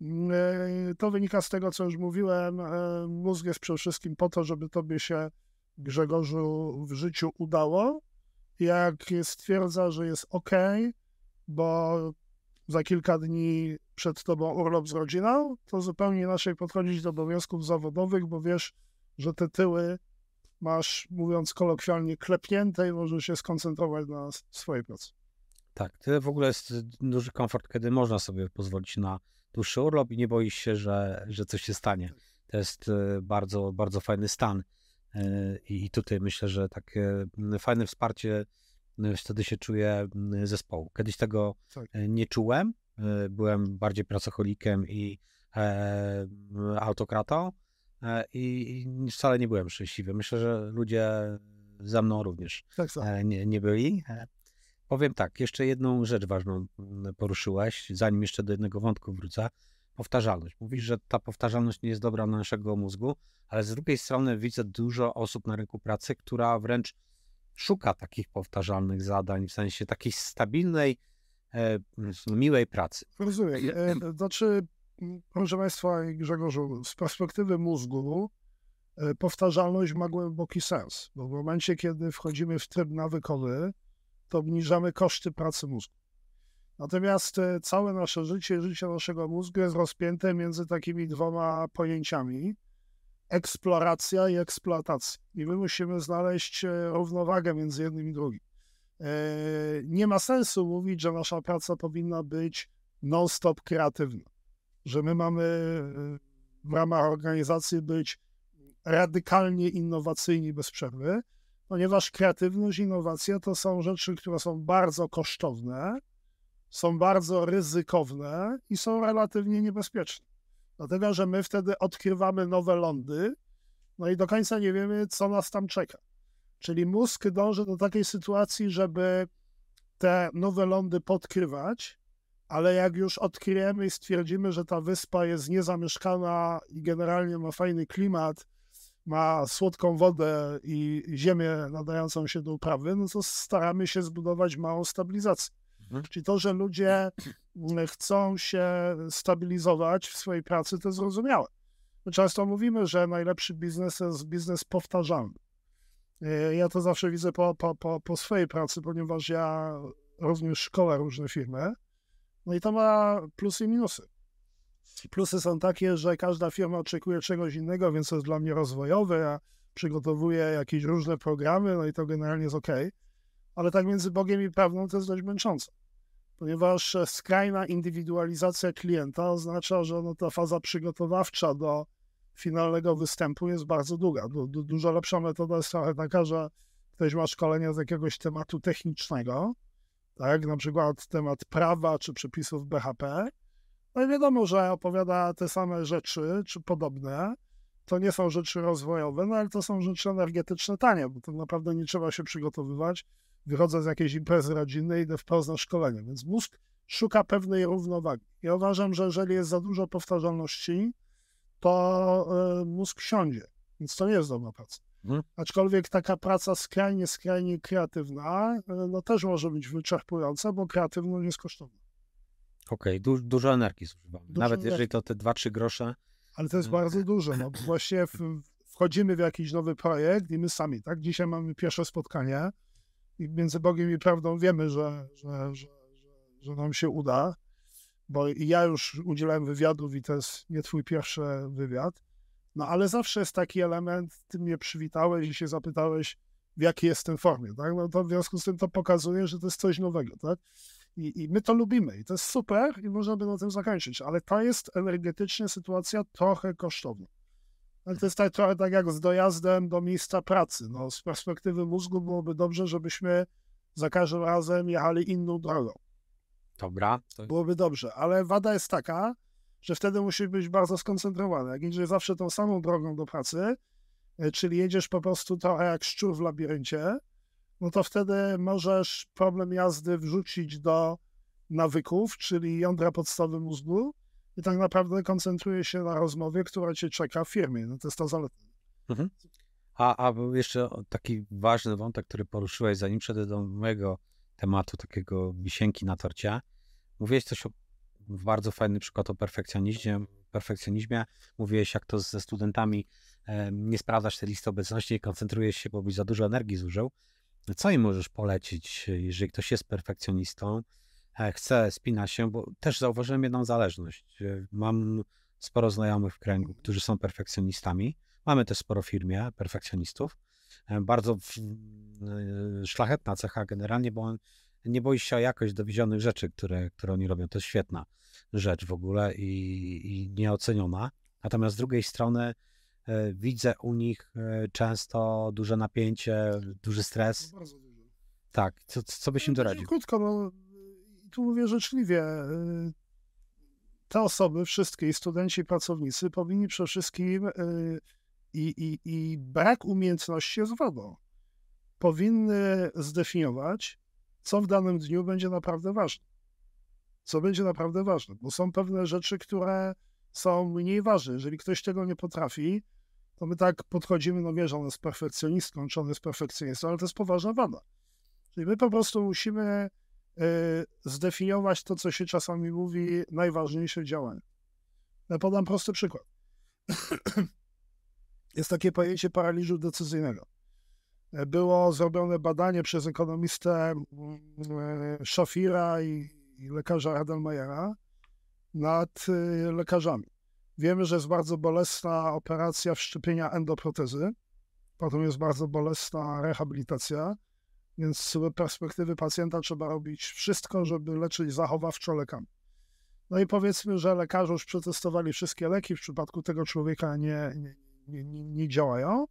E, to wynika z tego, co już mówiłem. E, mózg jest przede wszystkim po to, żeby tobie się, Grzegorzu, w życiu udało. Jak stwierdza, że jest ok, bo za kilka dni przed tobą urlop z rodziną, to zupełnie inaczej podchodzić do obowiązków zawodowych, bo wiesz, że te tyły masz, mówiąc kolokwialnie, klepnięte i możesz się skoncentrować na swojej pracy. Tak, to w ogóle jest duży komfort, kiedy można sobie pozwolić na dłuższy urlop i nie boisz się, że, że coś się stanie. To jest e, bardzo, bardzo fajny stan. E, I tutaj myślę, że takie fajne wsparcie wtedy się czuje zespołu. Kiedyś tego tak. E, nie czułem. Byłem bardziej pracocholikiem i autokratą i wcale nie byłem szczęśliwy. Myślę, że ludzie za mną również tak, tak. Nie, nie byli. Powiem tak, jeszcze jedną rzecz ważną mm, poruszyłeś, zanim jeszcze do jednego wątku wrócę. Powtarzalność. Mówisz, że ta powtarzalność nie jest dobra dla naszego mózgu, ale z drugiej strony widzę dużo osób na rynku pracy, która wręcz szuka takich powtarzalnych zadań, w sensie takiej stabilnej, e, miłej pracy. Rozumiem. E, znaczy, proszę Państwa Grzegorzu, z perspektywy mózgu e, powtarzalność ma głęboki sens, bo w momencie, kiedy wchodzimy w tryb nawykowy, to obniżamy koszty pracy mózgu. Natomiast e, całe nasze życie, życie naszego mózgu jest rozpięte między takimi dwoma pojęciami eksploracja i eksploatacja. I my musimy znaleźć e, równowagę między jednym i drugim. E, nie ma sensu mówić, że nasza praca powinna być non-stop kreatywna, że my mamy w ramach organizacji być radykalnie innowacyjni bez przerwy, ponieważ kreatywność, innowacja to są rzeczy, które są bardzo kosztowne, są bardzo ryzykowne i są relatywnie niebezpieczne. Dlatego, że my wtedy odkrywamy nowe lądy, no i do końca nie wiemy, co nas tam czeka. Czyli mózg dąży do takiej sytuacji, żeby te nowe lądy podkrywać, ale jak już odkryjemy i stwierdzimy, że ta wyspa jest niezamieszkana i generalnie ma fajny klimat, ma słodką wodę i ziemię nadającą się do uprawy, no to staramy się zbudować małą stabilizację. Mhm. Czyli to, że ludzie chcą się stabilizować w swojej pracy, to zrozumiałe. My często mówimy, że najlepszy biznes to jest biznes powtarzalny. E, ja to zawsze widzę po, po, po, po swojej pracy, ponieważ ja również szkolę różne firmy. No i to ma plusy i minusy. Plusy są takie, że każda firma oczekuje czegoś innego, więc to jest dla mnie rozwojowe. Ja przygotowuję jakieś różne programy, no i to generalnie jest ok. Ale tak między Bogiem i prawdą to jest dość męczące ponieważ skrajna indywidualizacja klienta oznacza, że no ta faza przygotowawcza do finalnego występu jest bardzo długa. Du, du, dużo lepsza metoda jest trochę taka, że ktoś ma szkolenia z jakiegoś tematu technicznego, tak, na przykład temat prawa czy przepisów BHP, no i wiadomo, że opowiada te same rzeczy, czy podobne, to nie są rzeczy rozwojowe, no ale to są rzeczy energetyczne tanie, bo tak naprawdę nie trzeba się przygotowywać, wychodzę z jakiejś imprezy rodzinnej, idę wprost na szkolenie, więc mózg szuka pewnej równowagi. Ja uważam, że jeżeli jest za dużo powtarzalności, to e, mózg siądzie, więc to nie jest dobra praca. Hmm. Aczkolwiek taka praca skrajnie, skrajnie kreatywna, e, no też może być wyczerpująca, bo kreatywność jest kosztowna. Okej, okay, du dużo energii zużywamy. Dużo Nawet energii. jeżeli to te 2-3 grosze. Ale to jest hmm. bardzo dużo. No, właśnie w, wchodzimy w jakiś nowy projekt i my sami, tak? Dzisiaj mamy pierwsze spotkanie i między Bogiem i prawdą wiemy, że, że, że, że, nam się uda, bo ja już udzielałem wywiadów i to jest nie twój pierwszy wywiad, no ale zawsze jest taki element, ty mnie przywitałeś i się zapytałeś, w jakiej jestem formie, tak? No to w związku z tym to pokazuje, że to jest coś nowego, tak? I, I, my to lubimy i to jest super i można by na tym zakończyć, ale to jest energetycznie sytuacja trochę kosztowna. Ale to jest tak, trochę tak jak z dojazdem do miejsca pracy. No, z perspektywy mózgu byłoby dobrze, żebyśmy za każdym razem jechali inną drogą. Dobra. To... Byłoby dobrze, ale wada jest taka, że wtedy musisz być bardzo skoncentrowany. Jak jedziesz zawsze tą samą drogą do pracy, e, czyli jedziesz po prostu trochę jak szczur w labiryncie, no to wtedy możesz problem jazdy wrzucić do nawyków, czyli jądra podstawy mózgu, i tak naprawdę koncentruje się na rozmowie, która cię czeka w firmie. No to jest ta zaleta. Mhm. A, a jeszcze taki ważny wątek, który poruszyłeś, zanim przejdę do mojego tematu, takiego wisienki na torcie. Mówiłeś coś o bardzo fajny przykład o perfekcjonizmie. perfekcjonizmie. Mówiłeś, jak to ze studentami nie sprawdzasz tej listy obecności, koncentrujesz się, bo byś za dużo energii zużył. Co im możesz polecić, jeżeli ktoś jest perfekcjonistą? E, chce, spina się, bo też zauważyłem jedną zależność. E, mam sporo znajomych w kręgu, którzy są perfekcjonistami. Mamy też sporo firmie perfekcjonistów. E, bardzo szlachetna cecha generalnie, bo on nie boi się o jakość dowiezionych rzeczy, które, które oni robią. To jest świetna rzecz w ogóle i, i nieoceniona. Natomiast z drugiej strony widzę u nich często duże napięcie, duży stres. No, bardzo dużo. Tak, co, co byś im no, doradził? Krótko, no, tu mówię życzliwie, te osoby, wszystkie, studenci, i pracownicy, powinni przede wszystkim, i, i, i brak umiejętności jest wodą, powinny zdefiniować, co w danym dniu będzie naprawdę ważne. Co będzie naprawdę ważne, bo są pewne rzeczy, które są mniej ważne. Jeżeli ktoś tego nie potrafi, to my tak podchodzimy, no wiesz, on jest perfekcjonistką, czy on jest perfekcjonistą, ale to jest poważna wada. Czyli my po prostu musimy Y, zdefiniować to, co się czasami mówi, najważniejsze działania. Ja podam prosty przykład. Jest takie pojęcie paraliżu decyzyjnego. Było zrobione badanie przez ekonomistę mm, e, Szafira i, lekarza Radelmajera nad y, lekarzami. Wiemy, że jest bardzo bolesna operacja wszczepienia endoprotezy, potem jest bardzo bolesna rehabilitacja, więc z perspektywy pacjenta trzeba robić wszystko, żeby leczyć zachowawczo lekami. No i powiedzmy, że lekarze już przetestowali wszystkie leki, w przypadku tego człowieka nie, nie, nie, nie działają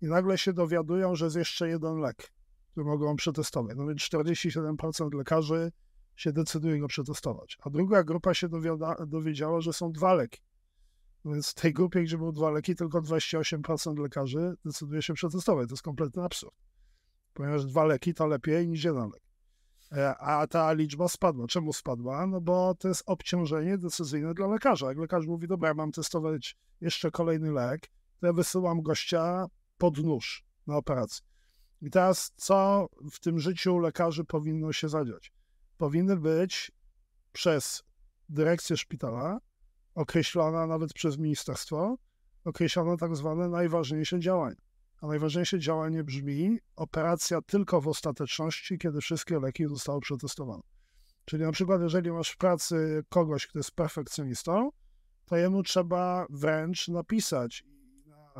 i nagle się dowiadują, że jest jeszcze jeden lek, który mogą przetestować. No więc 47% lekarzy się decyduje go przetestować. A druga grupa się dowiada, dowiedziała, że są dwa leki. No więc w tej grupie, gdzie były dwa leki, tylko 28% lekarzy decyduje się przetestować. To jest kompletny absurd. Ponieważ dwa leki to lepiej niż jeden lek. E, a ta liczba spadła. Czemu spadła? No bo to jest obciążenie decyzyjne dla lekarza. Jak lekarz mówi, dobra, mam testować jeszcze kolejny lek, to ja wysyłam gościa pod nóż na operację. I teraz co w tym życiu lekarzy powinno się zadziać? Powinny być przez dyrekcję szpitala, określona nawet przez ministerstwo, określone tak zwane najważniejsze działania. A najważniejsze działanie brzmi operacja tylko w ostateczności, kiedy wszystkie leki zostały przetestowane. Czyli na przykład, jeżeli masz w pracy kogoś, kto jest perfekcjonistą, to jemu trzeba wręcz napisać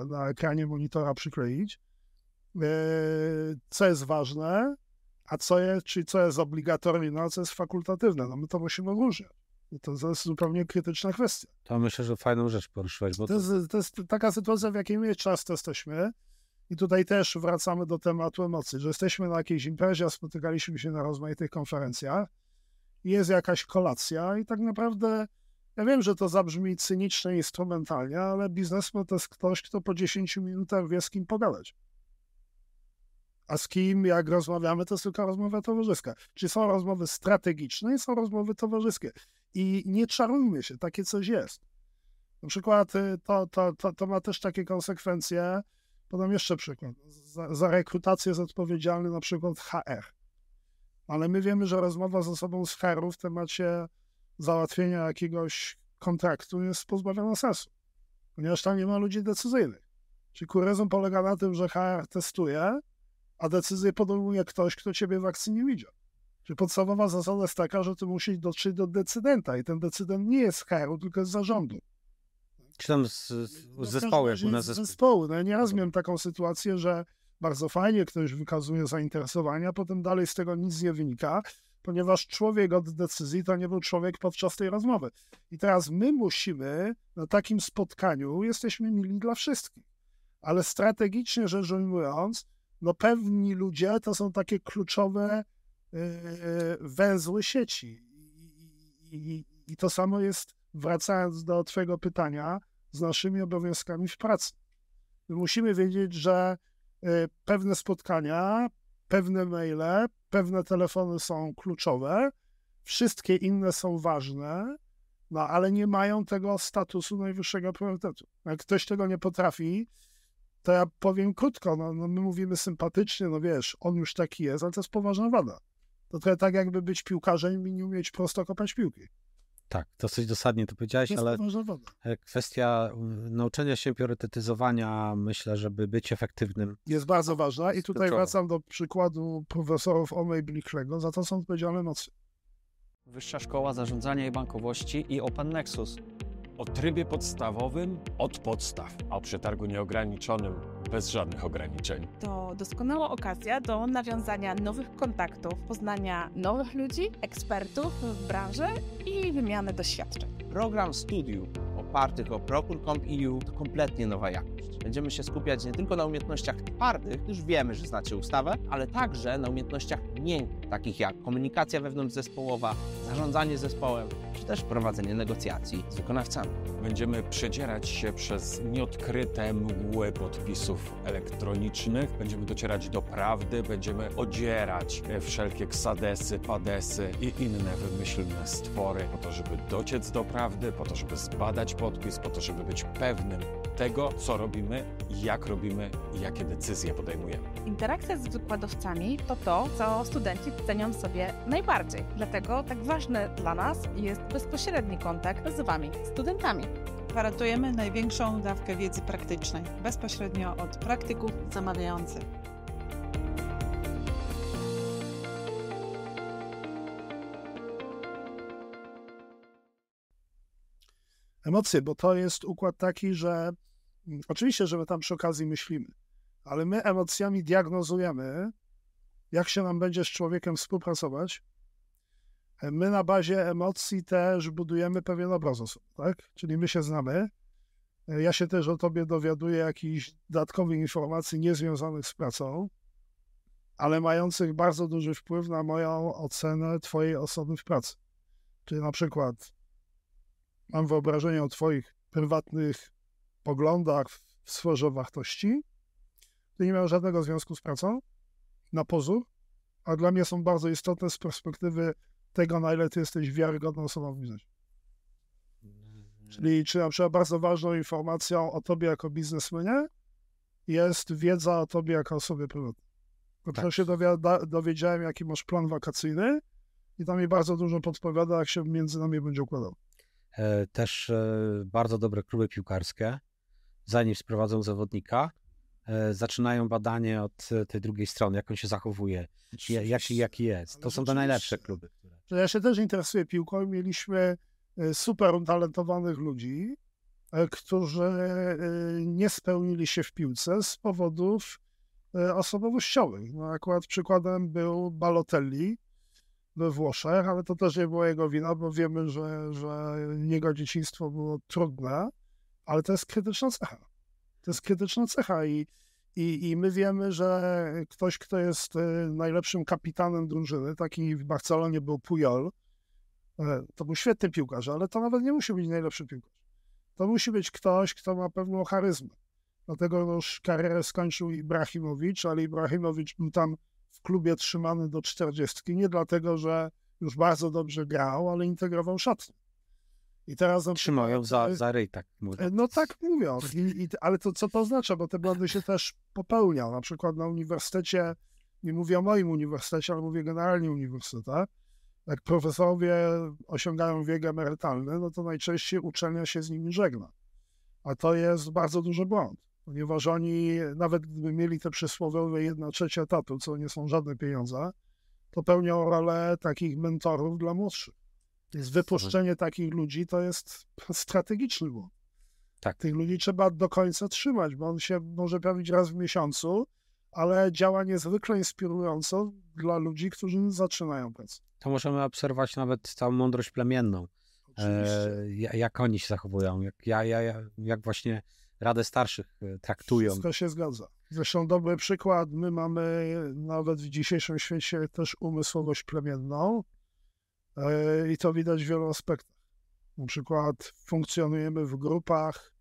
na, ekranie monitora przykleić, yy, co jest ważne, a co jest, czyli co jest obligatoryjne, a co jest fakultatywne. No my to musimy odróżniać. To, to jest zupełnie krytyczna kwestia. To myślę, że fajną rzecz poruszyłeś. Bo to, to... Jest, to jest taka sytuacja, w jakiej my często jesteśmy, i tutaj też wracamy do tematu emocji, że jesteśmy na jakiejś imprezie, a spotykaliśmy się na rozmaitych konferencjach, jest jakaś kolacja i tak naprawdę ja wiem, że to zabrzmi cynicznie, instrumentalnie, ale biznesmen to jest ktoś, kto po 10 minutach wie, z kim pogadać. A z kim, jak rozmawiamy, to jest tylko rozmowa towarzyska. Czyli są rozmowy strategiczne i są rozmowy towarzyskie. I nie czarujmy się, takie coś jest. Na przykład y, to, to, to, to ma też takie konsekwencje, Podam jeszcze przykład. Za, za rekrutację jest odpowiedzialny na przykład HR. Ale my wiemy, że rozmowa z osobą z HR-u w temacie załatwienia jakiegoś kontraktu jest pozbawiona sensu, ponieważ tam nie ma ludzi decyzyjnych. Czyli kuryzm polega na tym, że HR testuje, a decyzję podejmuje ktoś, kto ciebie w akcji nie widział. Czyli podstawowa zasada jest taka, że ty musisz dotrzeć do decydenta i ten decydent nie jest HR-u, tylko jest zarządu. Czy tam z, z zespołu, jak u nas zespołu. zespołu. No ja nieraz miałem taką sytuację, że bardzo fajnie ktoś wykazuje zainteresowanie, a potem dalej z tego nic nie wynika, ponieważ człowiek od decyzji to nie był człowiek podczas tej rozmowy. I teraz my musimy na takim spotkaniu, jesteśmy mili dla wszystkich, ale strategicznie rzecz ujmując, no pewni ludzie to są takie kluczowe yy, węzły sieci. I, to samo jest, wracając do Twojego pytania, z naszymi obowiązkami w pracy. My musimy wiedzieć, że y, pewne spotkania, pewne maile, pewne telefony są kluczowe, wszystkie inne są ważne, no ale nie mają tego statusu najwyższego priorytetu. Jak ktoś tego nie potrafi, to ja powiem krótko, no, no my mówimy sympatycznie, no wiesz, on już taki jest, ale to jest poważna wada. To trochę tak jakby być piłkarzem i nie umieć prosto kopać piłki. Tak, dosyć dosadnie to powiedziałeś, ale e, kwestia nauczenia się priorytetyzowania, myślę, żeby być efektywnym. Jest bardzo ważna i tutaj wracam do przykładu profesorów Omej Blicklego, za to są odpowiedzialne emocje. Wyższa Szkoła Zarządzania i Bankowości i Open Nexus. O trybie podstawowym od podstaw, a o przetargu nieograniczonym bez żadnych ograniczeń. To doskonała okazja do nawiązania nowych kontaktów, poznania nowych ludzi, ekspertów w branży i wymiany doświadczeń. Program studiów opartych o Procure.com.eu to kompletnie nowa jakość. Będziemy się skupiać nie tylko na umiejętnościach twardych, już wiemy, że znacie ustawę, ale także na umiejętnościach miękkich, takich jak komunikacja wewnątrzzespołowa, zarządzanie zespołem, czy też prowadzenie negocjacji z wykonawcami. Będziemy przedzierać się przez nieodkryte mgły podpisów elektronicznych, będziemy docierać do prawdy, będziemy odzierać wszelkie ksadesy, padesy i inne wymyślne stwory po to, żeby dociec do prawdy, po to, żeby zbadać podpis, po to, żeby być pewnym tego, co robimy, jak robimy i jakie decyzje podejmujemy. Interakcja z wykładowcami to to, co studenci cenią sobie najbardziej. Dlatego tak ważne dla nas jest bezpośredni kontakt z Wami, studentami. Gwarantujemy największą dawkę wiedzy praktycznej, bezpośrednio od praktyków zamawiających. Emocje, bo to jest układ taki, że Oczywiście, że my tam przy okazji myślimy, ale my emocjami diagnozujemy, jak się nam będzie z człowiekiem współpracować. My na bazie emocji też budujemy pewien obraz osób, tak? Czyli my się znamy, Ja się też o tobie dowiaduję jakichś dodatkowych informacji niezwiązanych z pracą, ale mających bardzo duży wpływ na moją ocenę twojej osoby w pracy. Czyli na przykład mam wyobrażenie o twoich prywatnych poglądach w sferze wartości, to nie miało żadnego związku z pracą, na pozór, a dla mnie są bardzo istotne z perspektywy tego, na ile ty jesteś wiarygodną osobą w biznesie. Czyli czy na przykład bardzo ważną informacją o tobie jako biznesmenie jest wiedza o tobie jako osobie prywatnej. To tak. się dowiedziałem, jaki masz plan wakacyjny i tam mi bardzo dużo podpowiada, jak się między nami będzie układał. E, też e, bardzo dobre kluby piłkarskie, zanim sprowadzą zawodnika, e, zaczynają badanie od tej drugiej strony, jak on się zachowuje, jaki, jaki jest. To są te najlepsze kluby. Ja się też interesuję piłką. Mieliśmy super utalentowanych ludzi, którzy nie spełnili się w piłce z powodów osobowościowych. No, akurat przykładem był Balotelli, we Włoszech, ale to też nie było jego wina, bo wiemy, że, że jego dzieciństwo było trudne, ale to jest krytyczna cecha. To jest krytyczna cecha i, i, i my wiemy, że ktoś, kto jest e, najlepszym kapitanem drużyny, taki w Barcelonie był Pujol, e, to był świetny piłkarz, ale to nawet nie musi być najlepszy piłkarz. To musi być ktoś, kto ma pewną charyzmę. Dlatego już karierę skończył Ibrahimowicz, ale Ibrahimowicz był tam w klubie trzymany do czterdziestki, nie dlatego, że już bardzo dobrze grał, ale integrował szatnię. I teraz Trzymają za, za ryj, tak mówią. E, no tak mówią, I, i, ale to co to oznacza, bo te błędy się też popełnia. Na przykład na uniwersytecie, nie mówię o moim uniwersytecie, ale mówię generalnie uniwersytet, jak profesorowie osiągają wiek emerytalny, no to najczęściej uczelnia się z nimi żegna. A to jest bardzo duży błąd ponieważ oni, nawet gdyby mieli te przysłowiowe jedna trzecia etatu, co nie są żadne pieniądze, to pełnią rolę takich mentorów dla młodszych. Więc wypuszczenie takich ludzi to jest strategiczny błąd. Tak. Tych ludzi trzeba do końca trzymać, bo on się może pojawić raz w miesiącu, ale działa niezwykle inspirująco dla ludzi, którzy zaczynają pracę. To możemy obserwować nawet całą mądrość plemienną. E, jak oni się zachowują, jak, ja, ja, jak właśnie Radę Starszych e, traktują. Wszystko się zgadza. Zresztą dobry przykład, my mamy nawet w dzisiejszym świecie też umysłowość plemienną e, i to widać w wielu aspektach. Na przykład funkcjonujemy w grupach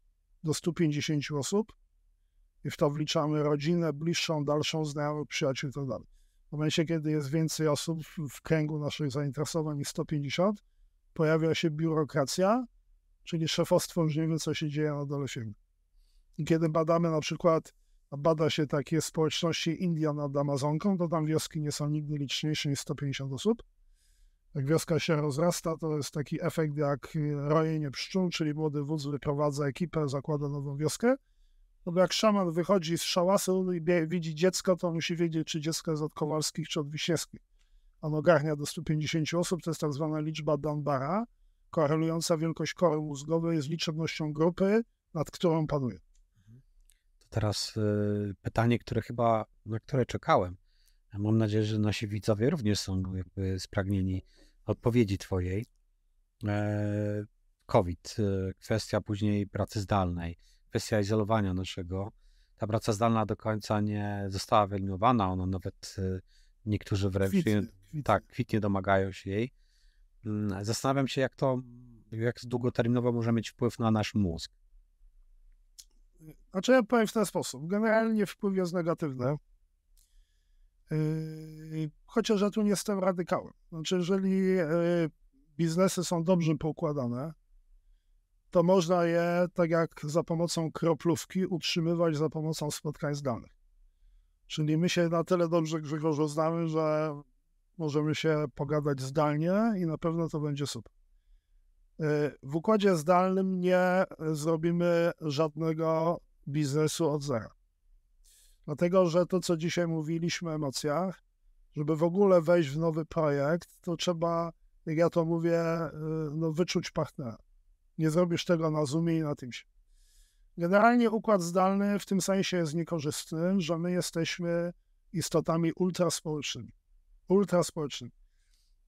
do 150 osób i w to wliczamy rodzinę, bliższą, dalszą, znajomych, przyjaciół itd. Tak w momencie, kiedy jest więcej osób w kręgu naszych zainteresowań niż 150, pojawia się biurokracja, czyli szefostwo już nie wie, co się dzieje na dole firmy. Kiedy badamy na przykład, bada się takie społeczności Indian nad Amazonką, to tam wioski nie są nigdy liczniejsze niż 150 osób. Jak wioska się rozrasta, to jest taki efekt jak rojenie pszczół, czyli młody wódz wyprowadza ekipę, zakłada nową wioskę. No bo jak szaman wychodzi z szałasu i widzi dziecko, to musi wiedzieć, czy dziecko jest od Kowalskich, czy od Wiśniewskich. On ogarnia do 150 osób, to jest tak zwana liczba Dunbara, korelująca wielkość kory mózgowej z liczebnością grupy, nad którą panuje teraz y, pytanie, które chyba, na które czekałem. Mam nadzieję, że nasi widzowie również są jakby spragnieni odpowiedzi twojej. E, COVID, y, kwestia później pracy zdalnej, kwestia izolowania naszego. Ta praca zdalna do końca nie została wyeliminowana, ona nawet y, niektórzy wręcz kwitnie, kwitnie. tak, kwitnie domagają się jej. Mm, zastanawiam się, jak to, jak długoterminowo może mieć wpływ na nasz mózg. Znaczy ja powiem w ten sposób. Generalnie wpływ jest negatywny. Yy, chociaż ja tu nie jestem radykałem. Znaczy, jeżeli yy, biznesy są dobrze poukładane, to można je, tak jak za pomocą kroplówki, utrzymywać za pomocą spotkań zdalnych. Czyli my się na tyle dobrze, Grzegorzu, znamy, że możemy się pogadać zdalnie i na pewno to będzie super. W układzie zdalnym nie zrobimy żadnego biznesu od zera. Dlatego, że to, co dzisiaj mówiliśmy o emocjach, żeby w ogóle wejść w nowy projekt, to trzeba, jak ja to mówię, no, wyczuć partnera. Nie zrobisz tego na Zoomie i na tym się. Generalnie układ zdalny w tym sensie jest niekorzystny, że my jesteśmy istotami ultraspołecznymi. Ultraspołecznymi.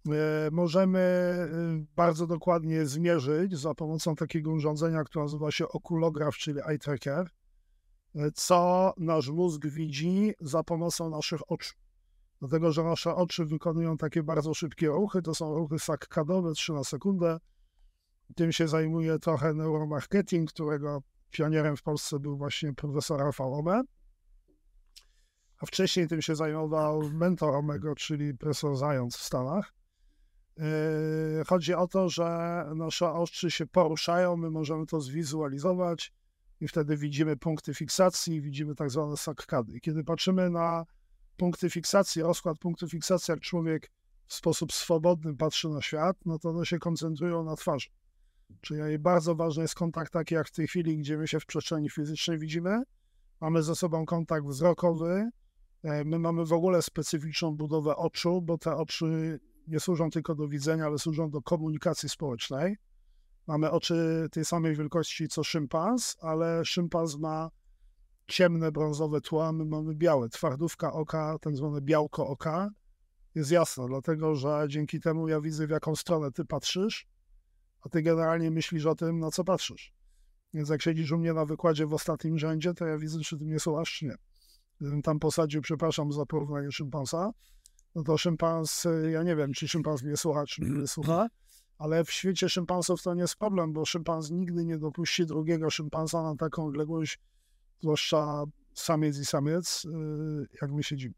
E, możemy e, bardzo dokładnie zmierzyć za pomocą takiego urządzenia, które nazywa się okulograf, czyli eye tracker, e, co nasz mózg widzi za pomocą naszych oczu. Dlatego, że nasze oczy wykonują takie bardzo szybkie ruchy, to są ruchy sakkadowe, 3 na sekundę. Tym się zajmuje trochę neuromarketing, którego pionierem w Polsce był właśnie profesor Rafał Ome. A wcześniej tym się zajmował mentor Omego, czyli profesor Zając w Stanach. Yy, chodzi o to, że nasze oczy się poruszają, my możemy to zwizualizować i wtedy widzimy punkty fiksacji, widzimy tak zwane sakkady. Kiedy patrzymy na punkty fiksacji, rozkład punktów fiksacji, jak człowiek w sposób swobodny patrzy na świat, no to one się koncentrują na twarzy. Czyli bardzo ważny jest kontakt taki jak w tej chwili, gdzie my się w przestrzeni fizycznej widzimy. Mamy ze sobą kontakt wzrokowy. E, my mamy w ogóle specyficzną budowę oczu, bo te oczy nie służą tylko do widzenia, ale służą do komunikacji społecznej. Mamy oczy tej samej wielkości co szympans, ale szympans ma ciemne, brązowe tła, my mamy białe. Twardówka oka, tak zwane białko oka, jest jasne, dlatego że dzięki temu ja widzę, w jaką stronę ty patrzysz, a ty generalnie myślisz o tym, na co patrzysz. Więc jak siedzisz u mnie na wykładzie w ostatnim rzędzie, to ja widzę, czy ty mnie słuchasz, czy nie. Gdybym tam posadził, przepraszam za porównanie szympansa, no to szympans, y, ja nie wiem, czy szympans mnie słucha, czy mnie słucha, ale w świecie szympansów to nie jest problem, bo szympans nigdy nie dopuści drugiego szympansa na taką odległość, zwłaszcza samiec i samiec, y, jak my siedzimy.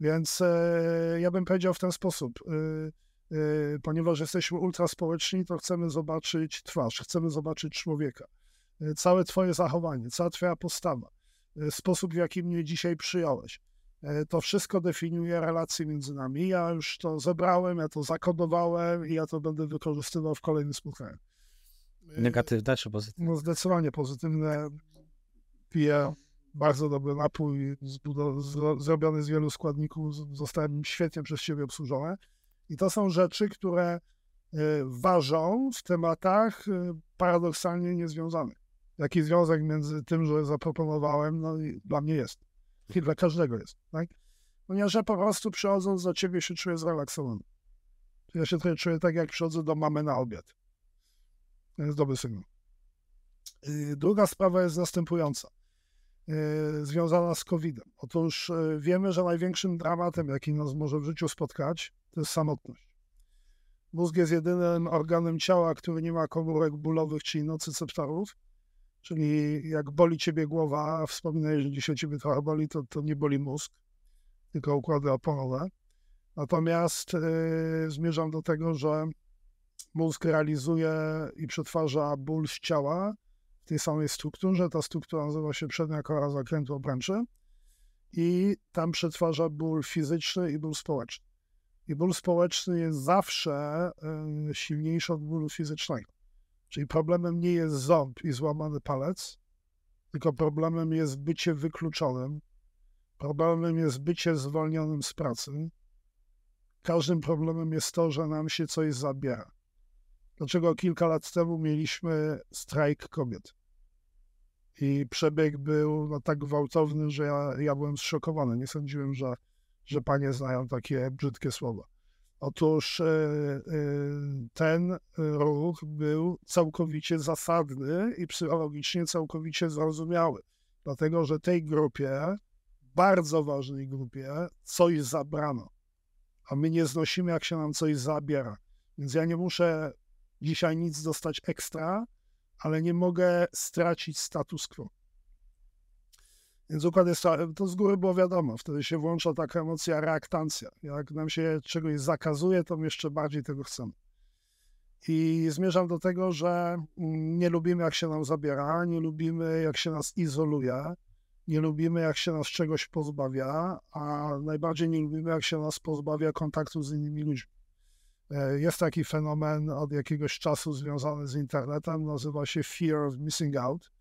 Więc e, ja bym powiedział w ten sposób, y, ponieważ jesteśmy ultraspołeczni, to chcemy zobaczyć twarz, chcemy zobaczyć człowieka. Całe twoje zachowanie, cała twoja postawa, sposób, w jaki mnie dzisiaj przyjąłeś to wszystko definiuje relacje między nami. Ja już to zebrałem, ja to zakodowałem i ja to będę wykorzystywał w kolejnym spotkaniu. E, Negatywne czy pozytywne? No zdecydowanie pozytywne. Piję bardzo dobry napój zrobiony z wielu składników. Zostałem świetnie przez Ciebie obsłużony. I to są rzeczy, które e, ważą w tematach paradoksalnie niezwiązanych. Jaki związek między tym, że zaproponowałem, no i dla mnie jest i dla każdego jest, tak? Ponieważ ja po prostu przychodząc do ciebie się czuję zrelaksowany. Ja się trochę czuję tak, jak przychodzę do mamy na obiad. To jest dobry sygnał. Y, druga sprawa jest następująca, y, związana z COVID-em. Otóż y, wiemy, że największym dramatem, jaki nas może w życiu spotkać, to jest samotność. Mózg jest jedynym organem ciała, który nie ma komórek bólowych, czyli nocyceptorów, Czyli jak boli ciebie głowa, a wspominaj, że dzisiaj ciebie trochę boli, to, to nie boli mózg, tylko układy oponowe. Natomiast yy, zmierzam do tego, że mózg realizuje i przetwarza ból z ciała w tej samej strukturze. Ta struktura nazywa się przednia kora zakrętu obręczy i tam przetwarza ból fizyczny i ból społeczny. I ból społeczny jest zawsze yy, silniejszy od bólu fizycznego. Czyli problemem nie jest ząb i złamany palec, tylko problemem jest bycie wykluczonym, problemem jest bycie zwolnionym z pracy. Każdym problemem jest to, że nam się coś zabiera. Dlaczego kilka lat temu mieliśmy strajk kobiet? I przebieg był no, tak gwałtowny, że ja, ja byłem zszokowany. Nie sądziłem, że, że panie znają takie brzydkie słowa. Otóż e, e, ten ruch był całkowicie zasadny i psychologicznie całkowicie zrozumiały, dlatego że tej grupie, bardzo ważnej grupie, coś zabrano, a my nie znosimy, jak się nam coś zabiera. Więc ja nie muszę dzisiaj nic dostać ekstra, ale nie mogę stracić status quo. Więc układ jest, to z góry było wiadomo, wtedy się włącza taka emocja reaktancja. Jak nam się czegoś zakazuje, to my jeszcze bardziej tego chcemy. I zmierzam do tego, że mm, nie lubimy, jak się nam zabiera, nie lubimy, jak się nas izoluje, nie lubimy, jak się nas czegoś pozbawia, a najbardziej nie lubimy, jak się nas pozbawia kontaktu z innymi ludźmi. E, jest taki fenomen od jakiegoś czasu związany z internetem, nazywa się fear of missing out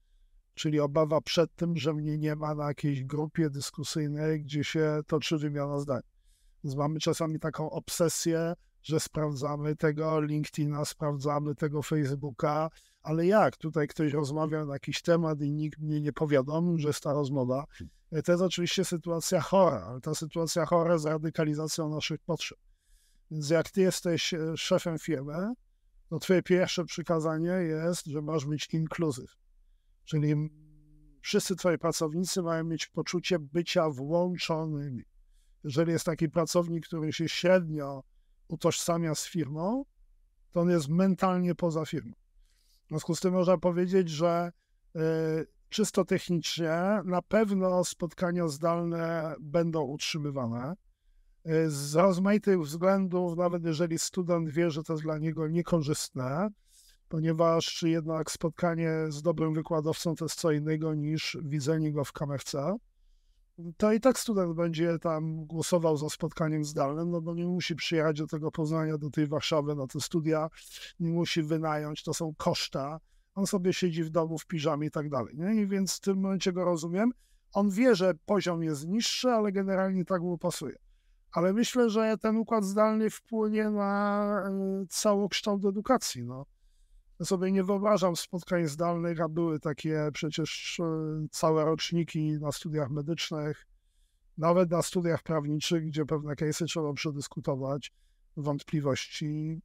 czyli obawa przed tym, że mnie nie ma na jakiejś grupie dyskusyjnej, gdzie się toczy wymiana zdań. Więc mamy czasami taką obsesję, że sprawdzamy tego LinkedIna, sprawdzamy tego Facebooka, ale jak tutaj ktoś rozmawia na jakiś temat i nikt mnie nie powiadomił, że jest ta rozmowa, to jest oczywiście sytuacja chora, ale ta sytuacja chora z radykalizacją naszych potrzeb. Więc jak ty jesteś e, szefem firmy, to twoje pierwsze przykazanie jest, że masz być inclusive. Czyli wszyscy twoi pracownicy mają mieć poczucie bycia włączonymi. Jeżeli jest taki pracownik, który się średnio utożsamia z firmą, to on jest mentalnie poza firmą. W związku z tym można powiedzieć, że y, czysto technicznie na pewno spotkania zdalne będą utrzymywane. Y, z rozmaitych względów, nawet jeżeli student wie, że to jest dla niego niekorzystne, ponieważ jednak spotkanie z dobrym wykładowcą to jest co innego niż widzenie go w kamerce, to i tak student będzie tam głosował za spotkaniem zdalnym, no bo nie musi przyjechać do tego Poznania, do tej Warszawy na te studia, nie musi wynająć, to są koszta. On sobie siedzi w domu w piżamie i tak dalej. Nie? I więc w tym momencie go rozumiem. On wie, że poziom jest niższy, ale generalnie tak mu pasuje. Ale myślę, że ten układ zdalny wpłynie na e, całokształt edukacji. No. Sobie nie wyobrażam spotkań zdalnych, a były takie przecież e, całe roczniki na studiach medycznych, nawet na studiach prawniczych, gdzie pewne case'y trzeba przedyskutować, wątpliwości.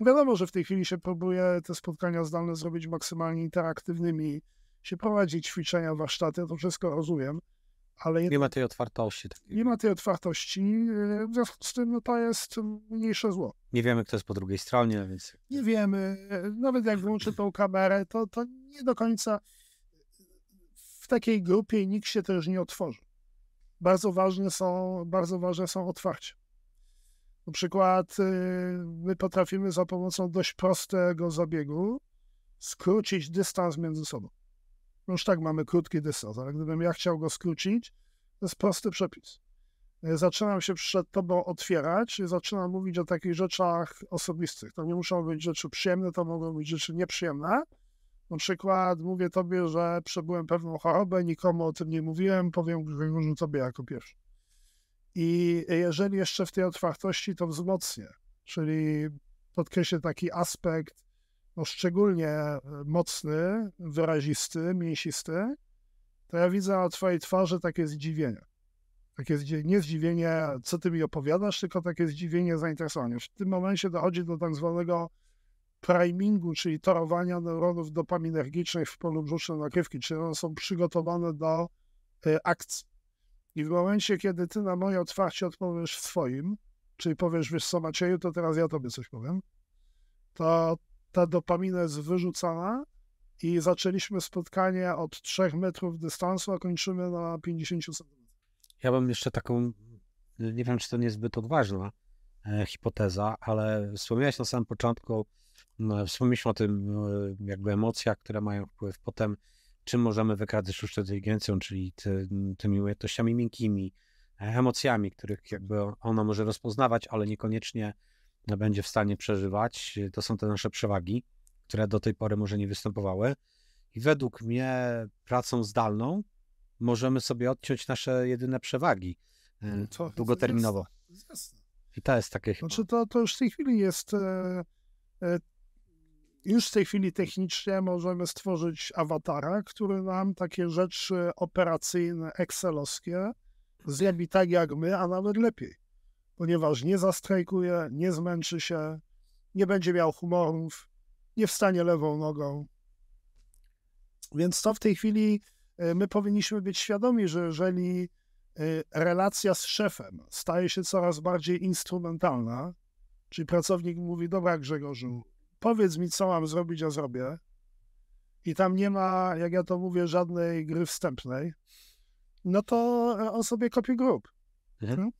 Wiadomo, że w tej chwili się próbuje te spotkania zdalne zrobić maksymalnie interaktywnymi, się prowadzi ćwiczenia, warsztaty, to wszystko rozumiem, ale... Nie ma tej otwartości. Nie ma tej otwartości, e, w związku z tym no, to jest mniejsze zło. Nie wiemy, kto jest po drugiej stronie, więc... Nie wiemy. Nawet jak włączy tą kamerę, to, to nie do końca w takiej grupie nikt się też nie otworzy. Bardzo ważne są, bardzo ważne są otwarcie. Na przykład e, my potrafimy za pomocą dość prostego zabiegu skrócić dystans między sobą. Już tak mamy krótki dystans, ale gdybym ja chciał go skrócić, to jest prosty przepis. E, zaczynam się przed tobą otwierać i zaczynam mówić o takich rzeczach osobistych. To nie muszą być rzeczy przyjemne, to mogą być rzeczy nieprzyjemne. Na przykład mówię tobie, że przebyłem pewną chorobę, nikomu o tym nie mówiłem, powiem Grzegorzu tobie jako pierwszy. I jeżeli jeszcze w tej otwartości to wzmocnię, czyli podkreślę taki aspekt no szczególnie e, mocny, wyrazisty, mięsisty, to ja widzę na twojej twarzy takie zdziwienie. Takie nie zdziwienie, co ty mi opowiadasz, tylko takie zdziwienie, zainteresowanie. W tym momencie dochodzi do tak zwanego primingu, czyli torowania neuronów dopaminergicznych w polu brzusznym nakrywki, czyli one są przygotowane do y, akcji. I w momencie, kiedy ty na moje otwarcie odpowiesz swoim, czyli powiesz, wiesz co Macieju, to teraz ja tobie coś powiem, to ta dopamina jest wyrzucana i zaczęliśmy spotkanie od 3 metrów dystansu, a kończymy na 50 cm. Ja bym jeszcze taką, nie wiem, czy to niezbyt odważna e, hipoteza, ale wspomniałeś na samym początku, no, wspomnieliśmy o tym, e, jakby emocjach, które mają wpływ potem, czym możemy wykazać sztuczną inteligencją, czyli ty, tymi umiejętnościami miękkimi, e, emocjami, których jakby ona może rozpoznawać, ale niekoniecznie będzie w stanie przeżywać. To są te nasze przewagi, które do tej pory może nie występowały. I według mnie pracą zdalną możemy sobie odciąć nasze jedyne przewagi e, to, długoterminowo. I to jest takie. Znaczy, to, to już w tej chwili jest. E, e, już w tej chwili technicznie możemy stworzyć awatara, który nam takie rzeczy operacyjne, excelowskie zrobi tak jak my, a nawet lepiej ponieważ nie zastrajkuje, nie zmęczy się, nie będzie miał humorów, nie wstanie lewą nogą. Więc to w tej chwili e, my powinniśmy być świadomi, że jeżeli e, relacja z szefem staje się coraz bardziej instrumentalna, czyli pracownik mówi, dobra Grzegorzu, powiedz mi, co mam zrobić, a zrobię. I tam nie ma, jak ja to mówię, żadnej gry wstępnej, no to on sobie kopie grób. Mhm.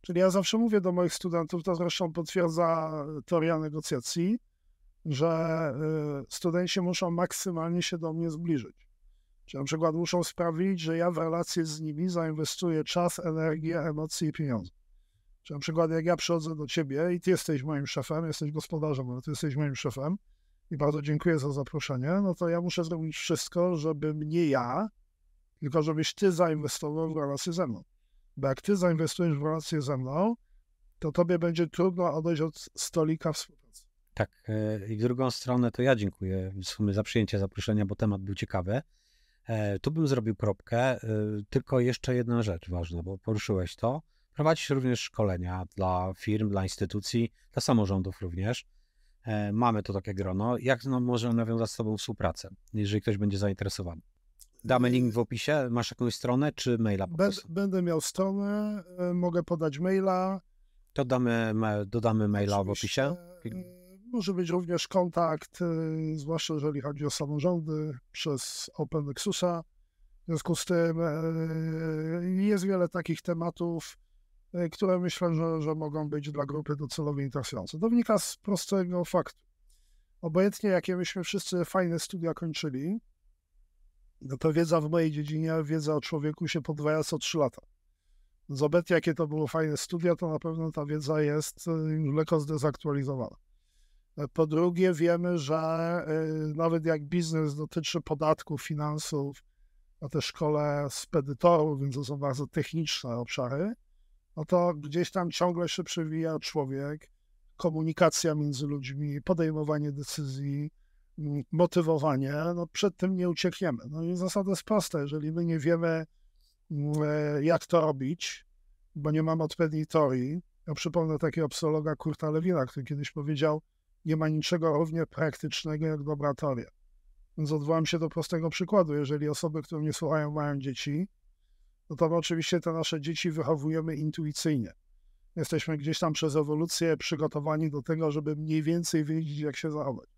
Czyli ja zawsze mówię do moich studentów, to zresztą potwierdza teoria negocjacji, że y, studenci muszą maksymalnie się do mnie zbliżyć. Czyli na przykład muszą sprawić, że ja w relacje z nimi zainwestuję czas, energię, emocje i pieniądze. Czyli na przykład jak ja przychodzę do ciebie i ty jesteś moim szefem, jesteś gospodarzem, ale ty jesteś moim szefem i bardzo dziękuję za zaproszenie, no to ja muszę zrobić wszystko, żeby nie ja, tylko żebyś ty zainwestował w relacje ze mną. Bo jak ty zainwestujesz w relację ze mną, to tobie będzie trudno odejść od stolika współpracy. Tak, e, i w drugą stronę to ja dziękuję w sumie za przyjęcie zaproszenia, bo temat był ciekawy. E, tu bym zrobił kropkę, e, tylko jeszcze jedna rzecz ważna, bo poruszyłeś to. Prowadzisz również szkolenia dla firm, dla instytucji, dla samorządów również. Mamy to takie grono. Jak no, może nawiązać z Tobą współpracę, jeżeli ktoś będzie zainteresowany? Damy link w opisie. Masz jakąś stronę czy maila? Będę, miał stronę, e, mogę podać maila. To damy, dodamy maila w opisie. E, może być również kontakt, zwłaszcza jeżeli chodzi o samorządy, przez Open Nexusa. W związku z tym jest wiele takich tematów, E, które myślę, że, że mogą być dla grupy docelowej interesujące. To wynika z prostego faktu. Obojętnie jakie myśmy wszyscy fajne studia kończyli, no to wiedza w mojej dziedzinie, wiedza o człowieku się podwaja co 3 lata. Z jakie to były fajne studia, to na pewno ta wiedza jest już lekko zdezaktualizowana. Po drugie, wiemy, że nawet jak biznes dotyczy podatków, finansów, a też szkole spedytorów, więc to są bardzo techniczne obszary, no to gdzieś tam ciągle się przewija człowiek, komunikacja między ludźmi, podejmowanie decyzji, motywowanie, no przed tym nie uciekniemy. No i zasada jest prosta, jeżeli my nie wiemy, e, jak to robić, bo nie mamy odpowiedniej teorii, ja przypomnę takiego psychologa Kurta Lewina, który kiedyś powiedział, nie ma niczego równie praktycznego jak dobra teoria. Więc odwołam się do prostego przykładu. Jeżeli osoby, które mnie słuchają, mają dzieci, no to oczywiście te nasze dzieci wychowujemy intuicyjnie. Jesteśmy gdzieś tam przez ewolucję przygotowani do tego, żeby mniej więcej wiedzieć, jak się zachować.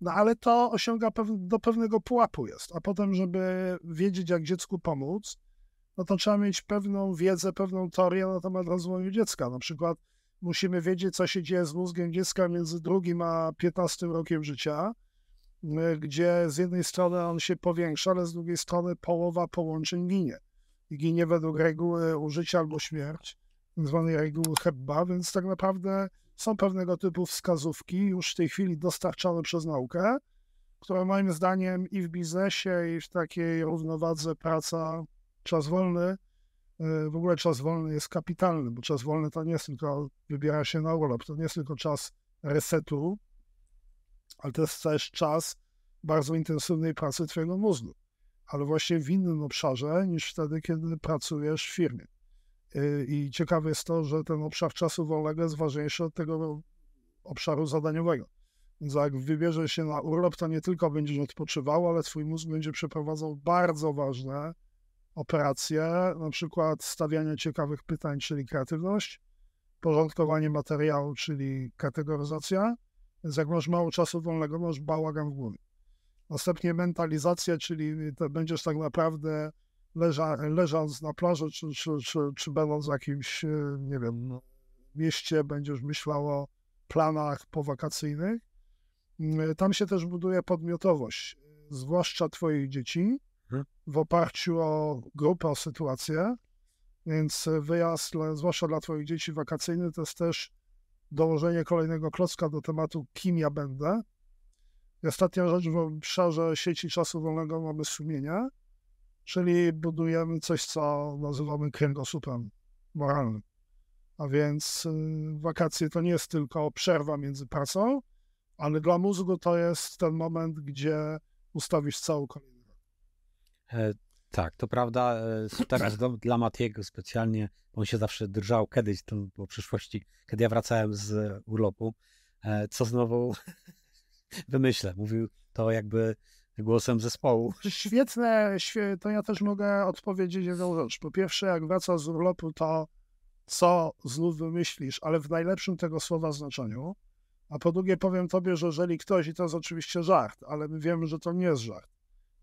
No ale to osiąga do pewnego pułapu jest, a potem, żeby wiedzieć, jak dziecku pomóc, no to trzeba mieć pewną wiedzę, pewną teorię na temat rozwoju dziecka. Na przykład musimy wiedzieć, co się dzieje z mózgiem dziecka między drugim a 15 rokiem życia, gdzie z jednej strony on się powiększa, ale z drugiej strony połowa połączeń ginie ginie według reguły użycia albo śmierć, zwanej reguły Hebba, więc tak naprawdę są pewnego typu wskazówki już w tej chwili dostarczane przez naukę, które moim zdaniem i w biznesie, i w takiej równowadze praca, czas wolny, e, w ogóle czas wolny jest kapitalny, bo czas wolny to nie jest tylko wybiera się na urlop, to nie jest tylko czas resetu, ale to jest też czas bardzo intensywnej pracy twojego mózgu ale właśnie w innym obszarze niż wtedy, kiedy pracujesz w firmie. Y, I ciekawe jest to, że ten obszar czasu wolnego jest ważniejszy od tego obszaru zadaniowego. Więc jak wybierzesz się na urlop, to nie tylko będziesz odpoczywał, ale twój mózg będzie przeprowadzał bardzo ważne operacje, na przykład stawianie ciekawych pytań, czyli kreatywność, porządkowanie materiału, czyli kategoryzacja. Więc jak masz mało czasu wolnego, masz bałagan w głowie. Następnie mentalizacja, czyli to będziesz tak naprawdę leża, leżąc na plaży, czy, czy, czy, czy będąc w jakimś, e, nie wiem, mieście, będziesz myślał o planach powakacyjnych. Mm, tam się też buduje podmiotowość, zwłaszcza Twoich dzieci, mhm. w oparciu o grupę, o sytuację. Więc wyjazd, zwłaszcza dla Twoich dzieci wakacyjny, to jest też dołożenie kolejnego klocka do tematu, kim ja będę, i ostatnia rzecz w obszarze sieci czasu wolnego mamy sumienia, czyli budujemy coś, co nazywamy kręgosłupem moralnym. A więc y, wakacje to nie jest tylko przerwa między pracą, ale dla mózgu to jest ten moment, gdzie ustawisz całą kolejną. E, tak, to prawda. E, teraz do, dla Matiego specjalnie, on się zawsze drżał kiedyś, to było w przyszłości, kiedy ja wracałem z urlopu, e, co znowu wymyślę. Mówił to jakby głosem zespołu. Świetne, to ja też mogę odpowiedzieć jedną rzecz. Po pierwsze, jak wracasz z urlopu, to co znów wymyślisz, ale w najlepszym tego słowa znaczeniu. A po drugie powiem tobie, że jeżeli ktoś, i to jest oczywiście żart, ale my wiemy, że to nie jest żart,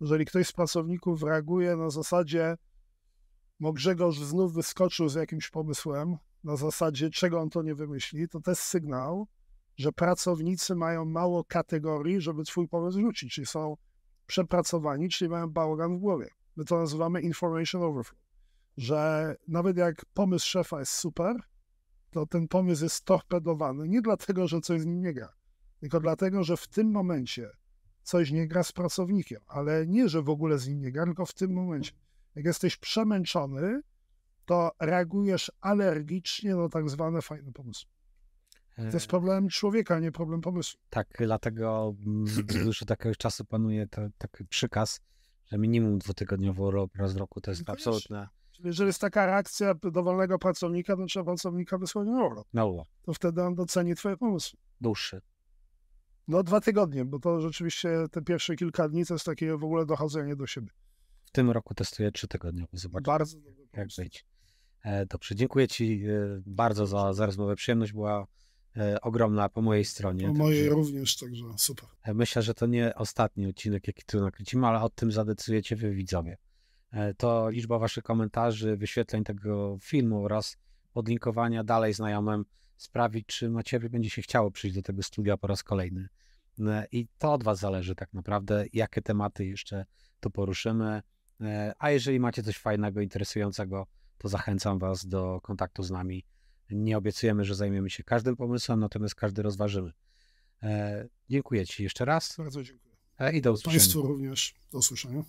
jeżeli ktoś z pracowników reaguje na zasadzie, no Grzegorz znów wyskoczył z jakimś pomysłem, na zasadzie czego on to nie wymyśli, to to jest sygnał, że pracownicy mają mało kategorii, żeby twój pomysł rzucić, czyli są przepracowani, czyli mają bałagan w głowie. My to nazywamy information overflow, że nawet jak pomysł szefa jest super, to ten pomysł jest torpedowany nie dlatego, że coś z nim nie gra, tylko dlatego, że w tym momencie coś nie gra z pracownikiem, ale nie, że w ogóle z nim nie gra, tylko w tym momencie. Jak jesteś przemęczony, to reagujesz alergicznie na tak zwane fajne pomysły. To jest e, problem człowieka, nie problem pomysłu. Tak, dlatego mm, już od jakiegoś czasu panuje to, taki przykaz, że minimum dwutygodniowy urlop raz w roku to jest no absolutne Jeżeli jest taka reakcja dowolnego pracownika, to trzeba pracownika wysłać na urlop. Na urlop. To wtedy on doceni twoje pomysły. Dłuższy. No dwa tygodnie, bo to rzeczywiście te pierwsze kilka dni to jest takie w ogóle dochodzenie do siebie. W tym roku testuję trzy tygodnie. Zobaczmy, Bardzo jak być. E, Dobrze, dziękuję Ci e, bardzo za, za rozmowę. Przyjemność była e, ogromna po mojej stronie. Po mojej także- również, także super. E, Myślę, że to nie ostatni odcinek, jaki tu nakręcimy, ale o tym zadecydujecie wy widzowie. E, To liczba waszych komentarzy, wyświetleń tego filmu oraz podlinkowania dalej znajomym sprawi, czy Maciejowi będzie się chciało przyjść do tego studia po raz kolejny. E, I to od was zależy tak naprawdę, jakie tematy jeszcze tu poruszymy. E, A jeżeli macie coś fajnego, interesującego, to zachęcam was do kontaktu z nami. Nie obiecujemy, że zajmiemy się każdym pomysłem, natomiast każdy rozważymy. E, Dziękuję Ci jeszcze raz Bardzo dziękuję. e, i do usłyszenia. Państwu również. Do usłyszenia.